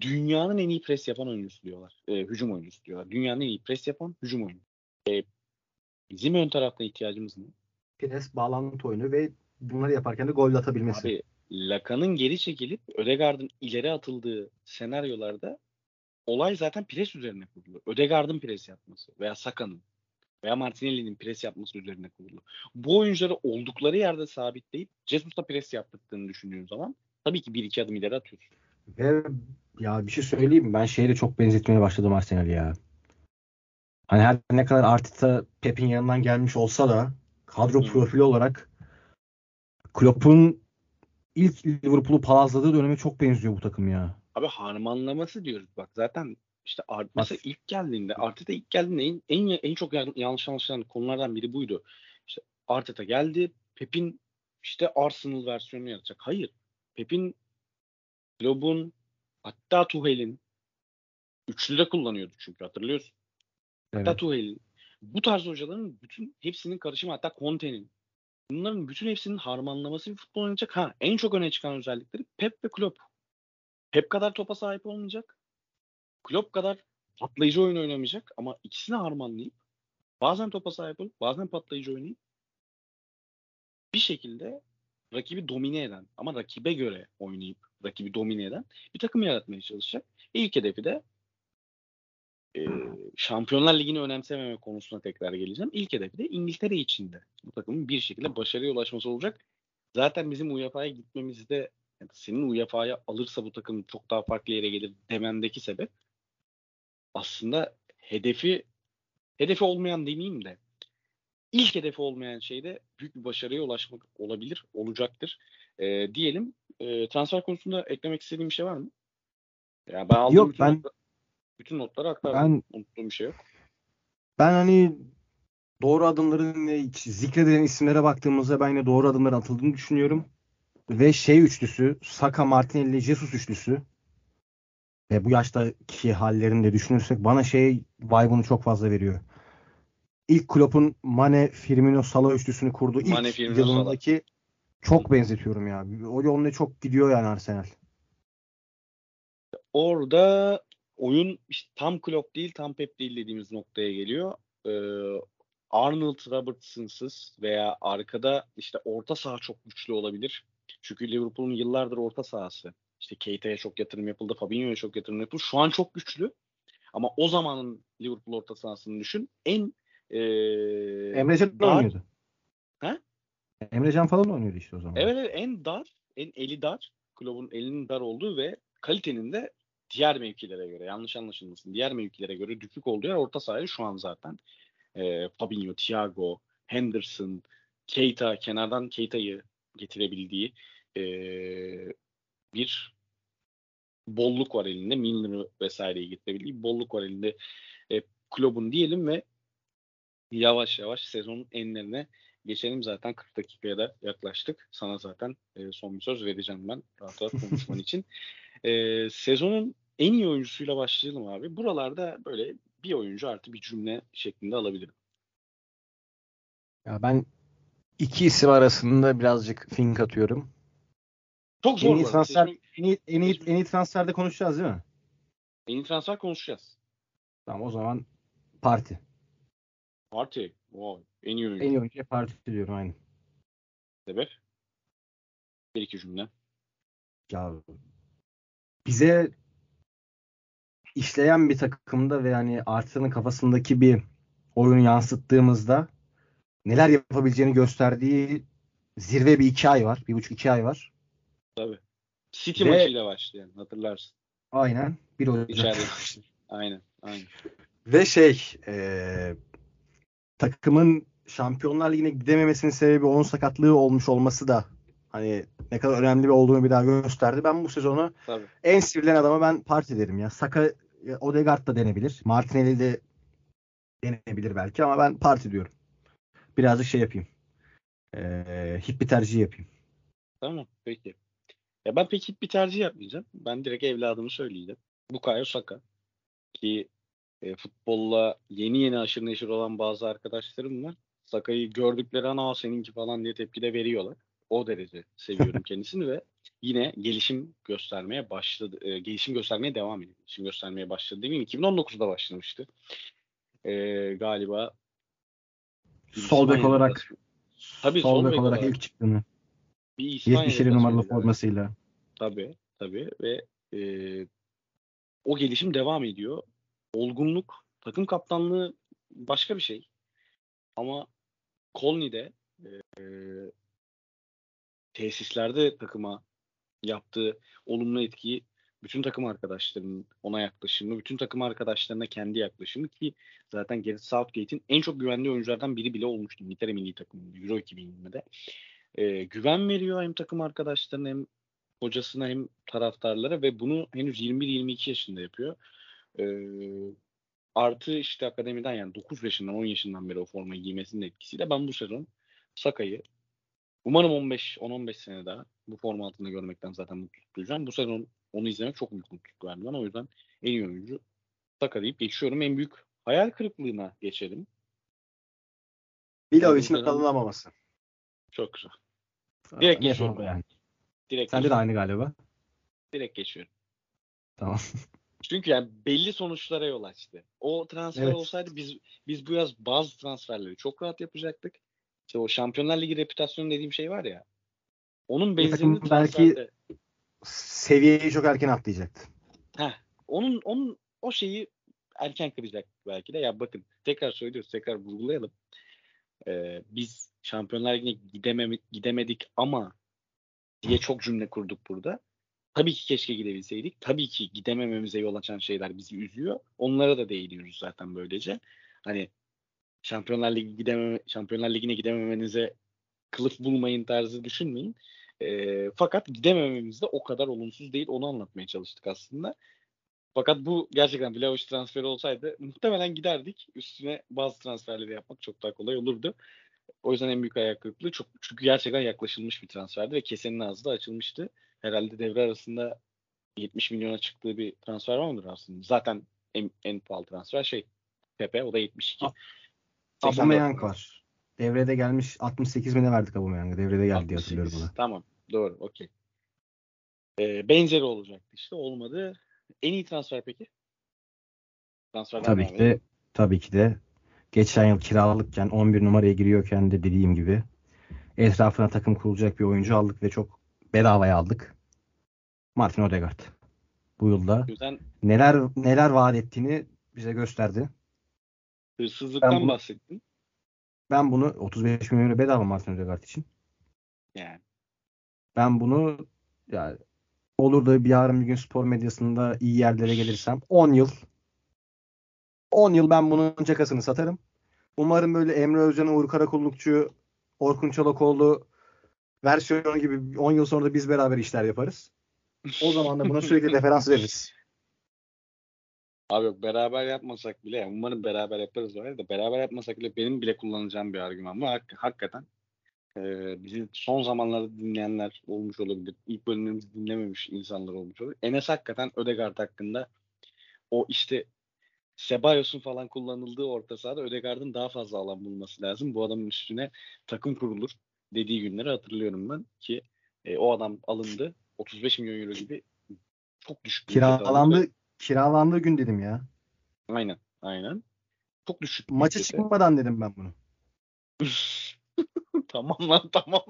dünyanın en iyi pres yapan oyuncusu diyorlar. E, hücum oyuncusu diyorlar. Dünyanın en iyi pres yapan hücum oyuncusu. E, bizim ön tarafta ihtiyacımız ne? Pires, bağlantı oyunu ve bunları yaparken de gol atabilmesi. Abi Lakan'ın geri çekilip Ödegaard'ın ileri atıldığı senaryolarda olay zaten pres üzerine kurulu. Ödegaard'ın pres yapması veya Saka'nın veya Martinelli'nin pres yapması üzerine kurulu. Bu oyuncuları oldukları yerde sabitleyip Jesus'ta pres yaptırdığını düşündüğün zaman tabii ki bir iki adım ileri atıyorsun. Ve ya bir şey söyleyeyim? Ben şeye de çok benzetmeye başladım Arsenal'i ya. Hani her ne kadar Arteta Pep'in yanından gelmiş olsa da kadro Hı. profili olarak Klopp'un ilk Liverpool'u palazladığı döneme çok benziyor bu takım ya. Abi harmanlaması diyoruz bak zaten işte Ar- mesela ilk geldiğinde Arteta ilk geldiğinde en, en, en çok yan- yanlış anlaşılan konulardan biri buydu. İşte Arteta geldi Pep'in işte Arsenal versiyonunu yaratacak. Hayır. Pep'in Klopp'un hatta Tuchel'in üçlü de kullanıyordu çünkü hatırlıyorsun. Hatta Evet. Tuchel'in bu tarz hocaların bütün hepsinin karışımı hatta Conte'nin bunların bütün hepsinin harmanlaması bir futbol oynayacak. Ha en çok öne çıkan özellikleri Pep ve Klopp. Pep kadar topa sahip olmayacak. Klopp kadar patlayıcı oyun oynamayacak ama ikisini harmanlayıp bazen topa sahip olup bazen patlayıcı oynayıp bir şekilde rakibi domine eden ama rakibe göre oynayıp rakibi domine eden bir takım yaratmaya çalışacak. İlk hedefi de e, Şampiyonlar Ligi'ni önemsememe konusuna tekrar geleceğim. İlk hedefi de İngiltere içinde. Bu takımın bir şekilde başarıya ulaşması olacak. Zaten bizim UEFA'ya gitmemizde yani senin UEFA'ya alırsa bu takım çok daha farklı yere gelir demendeki sebep aslında hedefi hedefi olmayan demeyeyim de ilk hedefi olmayan şey de büyük bir başarıya ulaşmak olabilir, olacaktır. E, diyelim. E, transfer konusunda eklemek istediğim bir şey var mı? Ya ben aldığım Yok, bütün, ben- notla- bütün notları aktardım. Ben Unuttuğum bir şey yok. ben hani doğru adımların zikredilen isimlere baktığımızda ben yine doğru adımların atıldığını düşünüyorum. Ve şey üçlüsü, Saka, Martinelli, Jesus üçlüsü ve bu yaştaki hallerini de düşünürsek bana şey vibe'ını çok fazla veriyor. İlk Klopp'un Mane, Firmino, Salah üçlüsünü kurduğu ilk Mane, Firmino, yılındaki çok benzetiyorum ya. O yoluna çok gidiyor yani Arsenal. Orada oyun işte tam Klopp değil, tam Pep değil dediğimiz noktaya geliyor. Ee, Arnold Robertson'sız veya arkada işte orta saha çok güçlü olabilir. Çünkü Liverpool'un yıllardır orta sahası. İşte Keita'ya çok yatırım yapıldı, Fabinho'ya çok yatırım yapıldı. Şu an çok güçlü. Ama o zamanın Liverpool orta sahasını düşün. En ee, Emrecan dar- oynuyordu. Emrecan falan oynuyordu işte o zaman. Evet, evet en dar, en eli dar, Klopp'un elinin dar olduğu ve kalitenin de diğer mevkilere göre yanlış anlaşılmasın diğer mevkilere göre düşük olduğu yer orta sahayı şu an zaten e, Fabinho, Thiago, Henderson, Keita kenardan Keita'yı getirebildiği e, bir bolluk var elinde. Milner'ı vesaireyi getirebildiği bolluk var elinde e, Klopp'un diyelim ve yavaş yavaş sezonun enlerine geçelim. Zaten 40 dakikaya da yaklaştık. Sana zaten e, son bir söz vereceğim ben rahat rahat konuşman için. E, sezonun en iyi oyuncusuyla başlayalım abi. Buralarda böyle bir oyuncu artı bir cümle şeklinde alabilirim. Ya ben iki isim arasında birazcık fink atıyorum. Çok zor. En iyi transfer en iyi, en iyi, en iyi transferde konuşacağız değil mi? en iyi transfer konuşacağız. Tamam o zaman parti. Parti. Wow. En iyi oyuncu. En iyi oyuncuya parti diyorum aynı. Sebep? Bir iki cümle. Ya bize işleyen bir takımda ve yani Arteta'nın kafasındaki bir oyunu yansıttığımızda neler yapabileceğini gösterdiği zirve bir iki ay var. Bir buçuk iki ay var. Tabii. City Ve- maçıyla başlayan hatırlarsın. Aynen. Bir Ocak. Aynen. Aynen. Ve şey e, takımın Şampiyonlar Ligi'ne gidememesinin sebebi onun sakatlığı olmuş olması da hani ne kadar önemli bir olduğunu bir daha gösterdi. Ben bu sezonu Tabii. en sivrilen adama ben parti derim ya. Saka ya Odegaard da denebilir. Martinelli de denenebilir belki ama ben parti diyorum. Birazcık şey yapayım. Ee, hit bir tercih yapayım. Tamam peki. Ya ben pek bir tercih yapmayacağım. Ben direkt evladımı söyleyeceğim. Bukayo Saka. Ki e, futbolla yeni yeni aşırı neşir olan bazı arkadaşlarım var. Saka'yı gördükleri an seninki falan diye tepki de veriyorlar. O derece seviyorum kendisini ve yine gelişim göstermeye başladı. E, gelişim göstermeye devam ediyor. Gelişim göstermeye başladı demeyeyim. 2019'da başlamıştı. E, galiba sol bek olarak Tabii sol, bek olarak, olarak ilk çıktığını. Bir 77 numaralı formasıyla. Tabii tabii ve e, o gelişim devam ediyor. Olgunluk, takım kaptanlığı başka bir şey. Ama Colney'de e, tesislerde takıma yaptığı olumlu etkiyi bütün takım arkadaşlarının ona yaklaşımı, bütün takım arkadaşlarına kendi yaklaşımı ki zaten Gareth Southgate'in en çok güvendiği oyunculardan biri bile olmuştu İngiltere milli takımında Euro 2020'de. Ee, güven veriyor hem takım arkadaşlarına hem hocasına hem taraftarlara ve bunu henüz 21-22 yaşında yapıyor. Ee, artı işte akademiden yani 9 yaşından 10 yaşından beri o formayı giymesinin etkisiyle ben bu sezon Saka'yı umarım 15 10-15 sene daha bu forma altında görmekten zaten mutluluk duyacağım. Bu sezon onu izlemek çok büyük mutluluk verdi bana. O yüzden en iyi oyuncu Saka deyip geçiyorum. En büyük hayal kırıklığına geçelim. Vlahovic'in kalınamaması. Çok güzel. Direkt geçiyorum. Yani. Direkt Sende de aynı galiba. Direkt geçiyorum. Tamam. Çünkü yani belli sonuçlara yol açtı. O transfer evet. olsaydı biz biz bu yaz bazı transferleri çok rahat yapacaktık. İşte o Şampiyonlar Ligi reputasyonu dediğim şey var ya. Onun benzerini transferde... belki seviyeyi çok erken atlayacaktı. Heh, onun onun o şeyi erken kıracak belki de. Ya bakın tekrar söylüyoruz, tekrar vurgulayalım. Ee, biz Şampiyonlar Ligi'ne gidemem gidemedik ama diye çok cümle kurduk burada. Tabii ki keşke gidebilseydik. Tabii ki gidemememize yol açan şeyler bizi üzüyor. Onlara da değiniyoruz zaten böylece. Hani Şampiyonlar Ligi gidememe, Şampiyonlar Ligi'ne gidememenize kılıf bulmayın tarzı düşünmeyin. E, fakat gidemememiz de o kadar olumsuz değil. Onu anlatmaya çalıştık aslında. Fakat bu gerçekten Vlahovic transferi olsaydı muhtemelen giderdik. Üstüne bazı transferleri yapmak çok daha kolay olurdu. O yüzden en büyük ayak kırıklığı çok çünkü gerçekten yaklaşılmış bir transferdi ve kesenin ağzı da açılmıştı. Herhalde devre arasında 70 milyona çıktığı bir transfer var mıdır aslında? Zaten en, en pahalı transfer şey Pepe o da 72. Aubameyang var. Devrede gelmiş 68 bine verdik Aubameyang'a. Devrede geldi diye hatırlıyorum bunu. Tamam. Doğru. Okey. Ee, benzeri olacaktı işte. Olmadı. En iyi transfer peki? Transferden tabii ki de tabii ki de geçen yıl kiralıkken 11 numaraya giriyorken de dediğim gibi etrafına takım kurulacak bir oyuncu aldık ve çok bedavaya aldık. Martin Odegaard. Bu yılda neler neler vaat ettiğini bize gösterdi. Hırsızlıktan ben bunu, bahsettin. Ben bunu 35 milyon bedava Martin Odegaard için. Yani. Ben bunu yani olur da bir yarın bir gün spor medyasında iyi yerlere gelirsem 10 yıl 10 yıl ben bunun cakasını satarım. Umarım böyle Emre Özcan, Uğur Karakullukçu, Orkun Çolakoğlu versiyonu gibi 10 yıl sonra da biz beraber işler yaparız. O zaman da buna sürekli referans veririz. Abi yok beraber yapmasak bile umarım beraber yaparız var da beraber yapmasak bile benim bile kullanacağım bir argüman bu. Hak, hakikaten e, bizi son zamanlarda dinleyenler olmuş olabilir. İlk bölümümüzü dinlememiş insanlar olmuş olabilir. Enes hakikaten Ödegaard hakkında o işte Sebayos'un falan kullanıldığı orta sahada Ödegaard'ın daha fazla alan bulması lazım. Bu adamın üstüne takım kurulur dediği günleri hatırlıyorum ben ki e, o adam alındı. 35 milyon euro gibi çok düşük. Kiralandı, kiralandığı gün dedim ya. Aynen, aynen. Çok düşük. Maça çıkmadan dedim ben bunu. tamam lan tamam.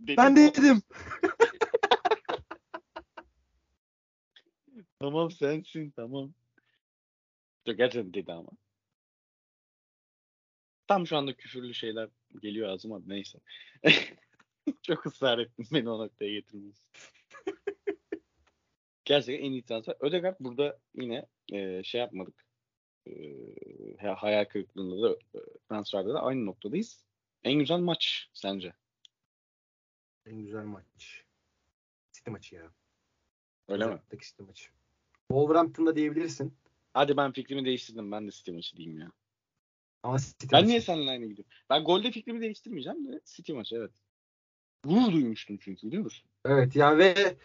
dedim ben de dedim. tamam sensin tamam. Gerçekten dedi ama. Tam şu anda küfürlü şeyler geliyor ağzıma neyse. Çok ısrar ettim beni o noktaya getirmesi. Gerçekten en iyi transfer. Ödegaard burada yine e, şey yapmadık. E, hayal kırıklığında da e, transferde de aynı noktadayız. En güzel maç sence? En güzel maç. City maçı ya. Öyle Özellikle mi? City maçı. Wolverhampton'da diyebilirsin. Hadi ben fikrimi değiştirdim. Ben de City maçı diyeyim ya. Ama City ben maçı. niye seninle aynı gidiyorum? Ben golde fikrimi değiştirmeyeceğim de City maçı evet. gurur duymuştum çünkü biliyor musun? Evet yani ve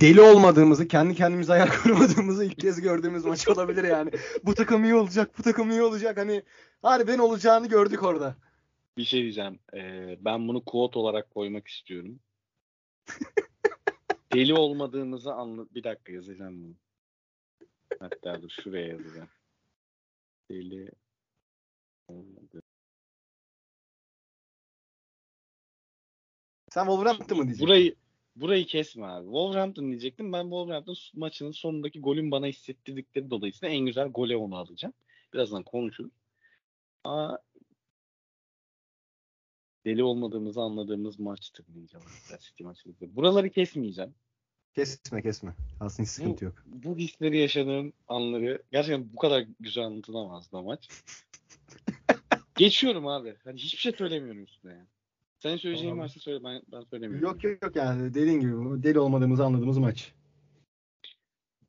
deli olmadığımızı, kendi kendimize ayar kurmadığımızı ilk kez gördüğümüz maç olabilir yani. bu takım iyi olacak, bu takım iyi olacak. Hani harbiden olacağını gördük orada. Bir şey diyeceğim. Ee, ben bunu quote olarak koymak istiyorum. deli olmadığımızı anla... Bir dakika yazacağım bunu. Hatta dur şuraya yazacağım. Deli olmadı. Sen Wolverhampton mı diyeceksin? Burayı burayı kesme abi. Wolverhampton diyecektim. Ben Wolverhampton maçının sonundaki golün bana hissettirdikleri dolayısıyla en güzel gole onu alacağım. Birazdan konuşuruz. Ama deli olmadığımızı anladığımız maçtır diyeceğim. City maçıydı. Buraları kesmeyeceğim. Kesme kesme. Aslında hiç sıkıntı yok. Bu hisleri yaşadığım anları gerçekten bu kadar güzel anlatılamazdı o maç. Geçiyorum abi. Hani hiçbir şey söylemiyorum üstüne yani. Senin söyleyeceğin Tamam. varsa söyle ben, ben söylemiyorum. Yok yok yok yani dediğin gibi bu deli olmadığımızı anladığımız maç.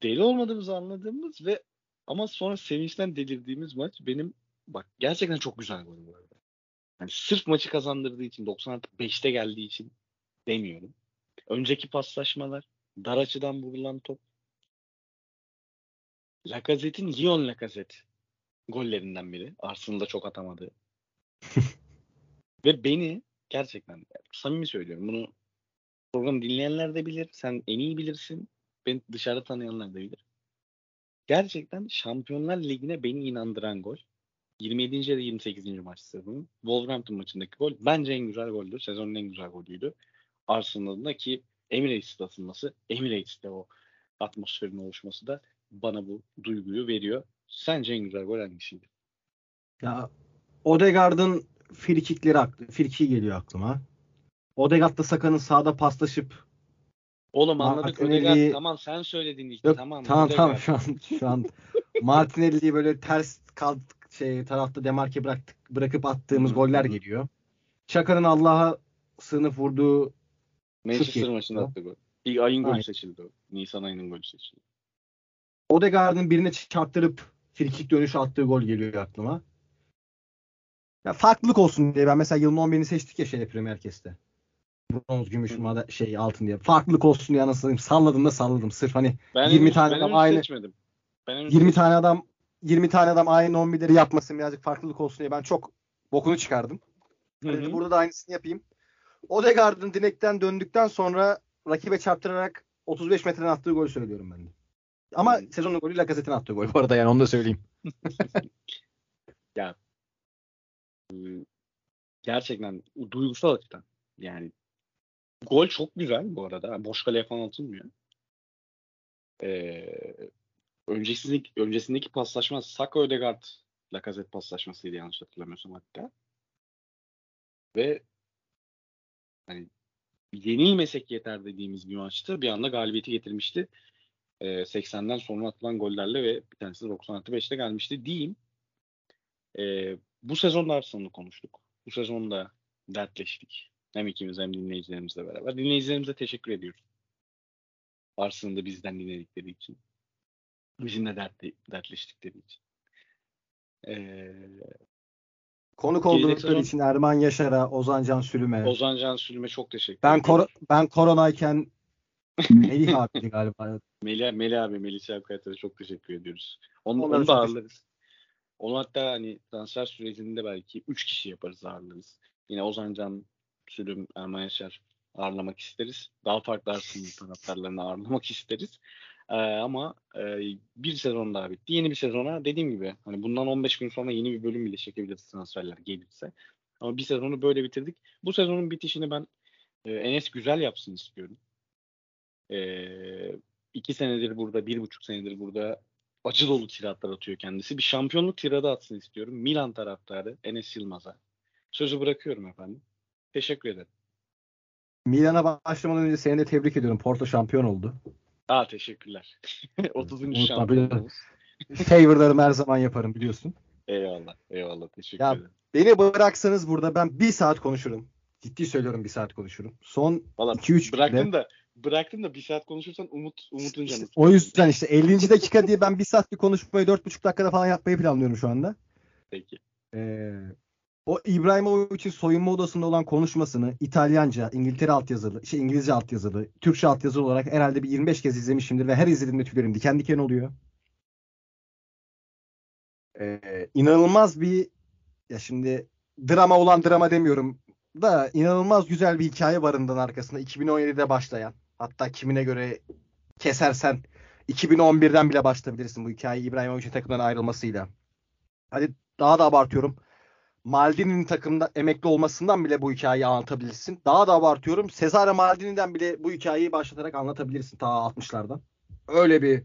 Deli olmadığımızı anladığımız ve ama sonra sevinçten delirdiğimiz maç benim bak gerçekten çok güzel gol bu arada. Yani sırf maçı kazandırdığı için 90 artı 5'te geldiği için demiyorum. Önceki paslaşmalar, dar açıdan vurulan top. Lacazette'in Lyon Lacazette gollerinden biri. Arsenal'da çok atamadı. Ve beni gerçekten samimi söylüyorum bunu program dinleyenler de bilir. Sen en iyi bilirsin. Beni dışarıda tanıyanlar da bilir. Gerçekten Şampiyonlar Ligi'ne beni inandıran gol. 27. ya da 28. maç sezonun Wolverhampton maçındaki gol bence en güzel goldü. Sezonun en güzel golüydü. Arsenal'ın da ki Emirates'te atılması, Emirates'te o atmosferin oluşması da bana bu duyguyu veriyor. Sence en güzel gol hangisiydi? Ya Odegaard'ın frikikleri aklı, friki geliyor aklıma. Odegaard'la Saka'nın sağda paslaşıp Oğlum anladık Martinelli- Ödegaard tamam sen söyledin işte Yok, tamam. tamam tamam Odegaard. şu an şu an Martinelli'yi böyle ters kal şey tarafta demarke bıraktık bırakıp attığımız goller geliyor. Çaka'nın Allah'a sığınıp vurduğu Manchester maçında attı gol. İlk ayın golü Aynen. seçildi o. Nisan ayının golü seçildi. Odegaard'ın birine çarptırıp frikik dönüşü attığı gol geliyor aklıma. Ya farklılık olsun diye ben mesela yılın 11'ini seçtik ya şeyde Premier Kes'te. Bronz, gümüş, mada, şey altın diye. Farklılık olsun diye anasını salladım da salladım. Sırf hani Ben 20 henüz- tane ben adam aynı- seçmedim. Ben henüz 20 seçmedim. tane adam 20 tane adam aynı 11'leri yapmasın birazcık farklılık olsun diye ben çok bokunu çıkardım. Hı hı. burada da aynısını yapayım. Odegaard'ın direkten döndükten sonra rakibe çarptırarak 35 metreden attığı gol söylüyorum ben de. Ama Hı. sezonun golü Lacazette'in attığı gol bu arada yani onu da söyleyeyim. Gerçekten duygusal açıdan. Yani gol çok güzel bu arada. Boş kaleye falan atılmıyor. Ee, öncesindeki, öncesindeki paslaşma Saka Ödegaard Lacazette paslaşmasıydı yanlış hatırlamıyorsam hatta. Ve hani yenilmesek yeter dediğimiz bir maçtı. Bir anda galibiyeti getirmişti. Ee, 80'den sonra atılan gollerle ve bir tanesi de 90 artı 5'te gelmişti diyeyim. Ee, bu sezonda Arsenal'ı konuştuk. Bu sezonda dertleştik. Hem ikimiz hem dinleyicilerimizle beraber. Dinleyicilerimize teşekkür ediyoruz. Arsenal'ı bizden dinledikleri için. Bizimle dertli, dertleştikleri için. Ee, Konuk oldukları sezon- için Erman Yaşar'a, Ozan Can Sülüme. Ozan Can Sülüm'e çok teşekkür ben kor ben koronayken Melih abiydi galiba. Melih, Melih abi, Melih Çavkayat'a çok teşekkür ediyoruz. Onu, onu da ağırlarız. Onu hatta hani transfer sürecinde belki 3 kişi yaparız ağırlarız. Yine Ozan Can, Sülüm, Erman Yaşar ağırlamak isteriz. Daha farklı Arsenal taraftarlarını ağırlamak isteriz. Ee, ama e, bir sezon daha bitti. Yeni bir sezona dediğim gibi hani bundan 15 gün sonra yeni bir bölüm bile çekebiliriz transferler gelirse. Ama bir sezonu böyle bitirdik. Bu sezonun bitişini ben e, Enes güzel yapsın istiyorum. Ee, iki senedir burada, bir buçuk senedir burada acı dolu tiratlar atıyor kendisi. Bir şampiyonluk tiradı atsın istiyorum. Milan taraftarı Enes Yılmaz'a. Sözü bırakıyorum efendim. Teşekkür ederim. Milan'a başlamadan önce seni de tebrik ediyorum. Porto şampiyon oldu. Aa teşekkürler. 30. Unutma, şampiyonluğumuz. Favorlarımı her zaman yaparım biliyorsun. Eyvallah. Eyvallah. Teşekkür Ya, ederim. Beni bıraksanız burada ben bir saat konuşurum. Ciddi söylüyorum bir saat konuşurum. Son Valla 2-3 bıraktım günde. da bıraktım da bir saat konuşursan Umut Umut'un İşte canı. o yüzden işte 50. dakika diye ben bir saat bir konuşmayı 4,5 dakikada falan yapmayı planlıyorum şu anda. Peki. Ee, o İbrahimovic'in soyunma odasında olan konuşmasını İtalyanca, İngiltere altyazılı, şey İngilizce altyazılı, Türkçe altyazılı olarak herhalde bir 25 kez izlemişimdir ve her izlediğimde tüylerim diken diken oluyor. Ee, inanılmaz bir ya şimdi drama olan drama demiyorum da inanılmaz güzel bir hikaye barından arkasında 2017'de başlayan hatta kimine göre kesersen 2011'den bile başlayabilirsin bu hikaye İbrahimovic'in takımdan ayrılmasıyla. Hadi daha da abartıyorum. Maldini'nin takımda emekli olmasından bile bu hikayeyi anlatabilirsin. Daha da abartıyorum. Cesare Maldini'den bile bu hikayeyi başlatarak anlatabilirsin ta 60'lardan. Öyle bir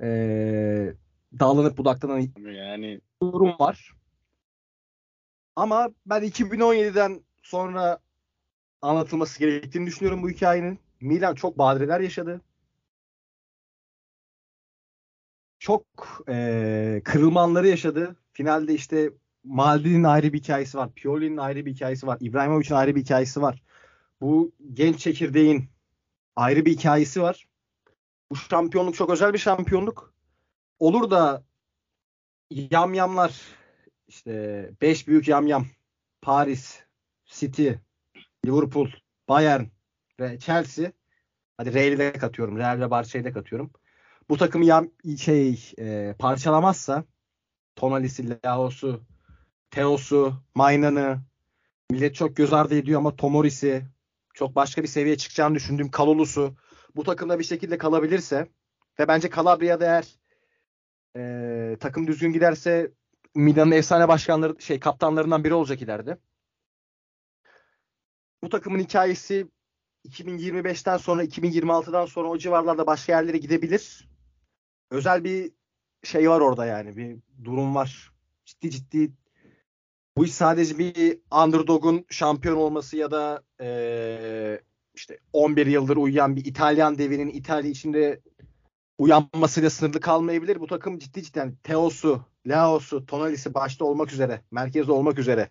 ee, dağlanıp budaklanan yani durum var. Ama ben 2017'den sonra anlatılması gerektiğini düşünüyorum bu hikayenin. Milan çok badireler yaşadı. Çok e, kırılmanları yaşadı. Finalde işte Maldini'nin ayrı bir hikayesi var. Pioli'nin ayrı bir hikayesi var. İbrahimovic'in ayrı bir hikayesi var. Bu genç çekirdeğin ayrı bir hikayesi var. Bu şampiyonluk çok özel bir şampiyonluk. Olur da yamyamlar işte beş büyük yamyam Paris, City, Liverpool, Bayern ve Chelsea hadi Real'i de katıyorum. Real ve Barça'yı da katıyorum. Bu takımı yam, şey e, parçalamazsa Tonali'si, Laos'u, Teos'u, Maynan'ı millet çok göz ardı ediyor ama Tomori'si çok başka bir seviyeye çıkacağını düşündüğüm Kalolus'u bu takımda bir şekilde kalabilirse ve bence Calabria'da eğer e, takım düzgün giderse Milan'ın efsane başkanları şey kaptanlarından biri olacak ileride. Bu takımın hikayesi 2025'ten sonra 2026'dan sonra o civarlarda başka yerlere gidebilir. Özel bir şey var orada yani bir durum var. Ciddi ciddi bu iş sadece bir underdog'un şampiyon olması ya da ee, işte 11 yıldır uyuyan bir İtalyan devinin İtalya içinde uyanmasıyla sınırlı kalmayabilir. Bu takım ciddi cidden Teos'u, Laos'u, Tonalis'i başta olmak üzere, merkezde olmak üzere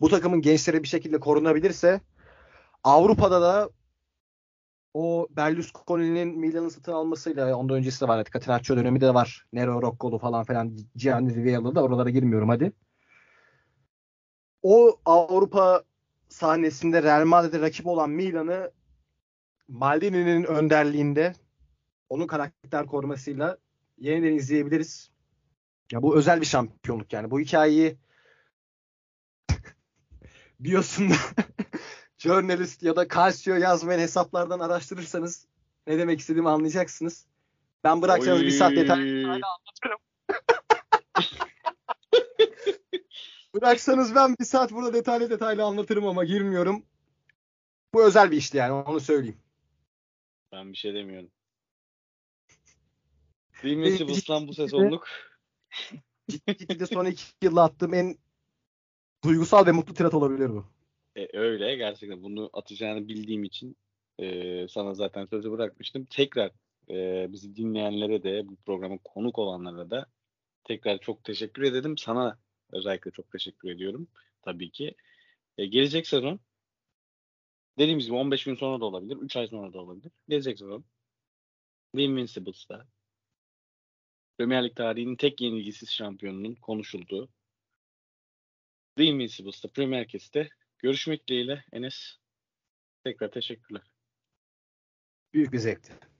bu takımın gençleri bir şekilde korunabilirse Avrupa'da da o Berlusconi'nin Milan'ı satın almasıyla ondan öncesi de var. Catenaccio dönemi de var. Nero Roccolo falan falan Gianni Rivieralı da oralara girmiyorum hadi. O Avrupa sahnesinde Real Madrid'e rakip olan Milan'ı Maldini'nin önderliğinde onun karakter korumasıyla yeniden izleyebiliriz. Ya bu özel bir şampiyonluk yani. Bu hikayeyi biosunda journalist ya da Calcio yazmayan hesaplardan araştırırsanız ne demek istediğimi anlayacaksınız. Ben bıraksanız bir saat detaylı anlatırım. Bıraksanız ben bir saat burada detaylı detaylı anlatırım ama girmiyorum. Bu özel bir işti yani onu söyleyeyim. Ben bir şey demiyorum. Bilmesi Buslan bu sezonluk. Ciddi ciddi son iki yılda attığım en duygusal ve mutlu tirat olabilir bu. E, öyle gerçekten bunu atacağını bildiğim için e, sana zaten sözü bırakmıştım. Tekrar e, bizi dinleyenlere de bu programın konuk olanlara da tekrar çok teşekkür ederim. Sana özellikle çok teşekkür ediyorum tabii ki. E, gelecek sezon dediğimiz gibi 15 gün sonra da olabilir, 3 ay sonra da olabilir. Gelecek sezon The Invincibles'ta Premier Lig tarihinin tek yenilgisiz şampiyonunun konuşulduğu The Invincibles'ta Premier Lig'de görüşmek dileğiyle Enes tekrar teşekkürler. Büyük bir zevkti.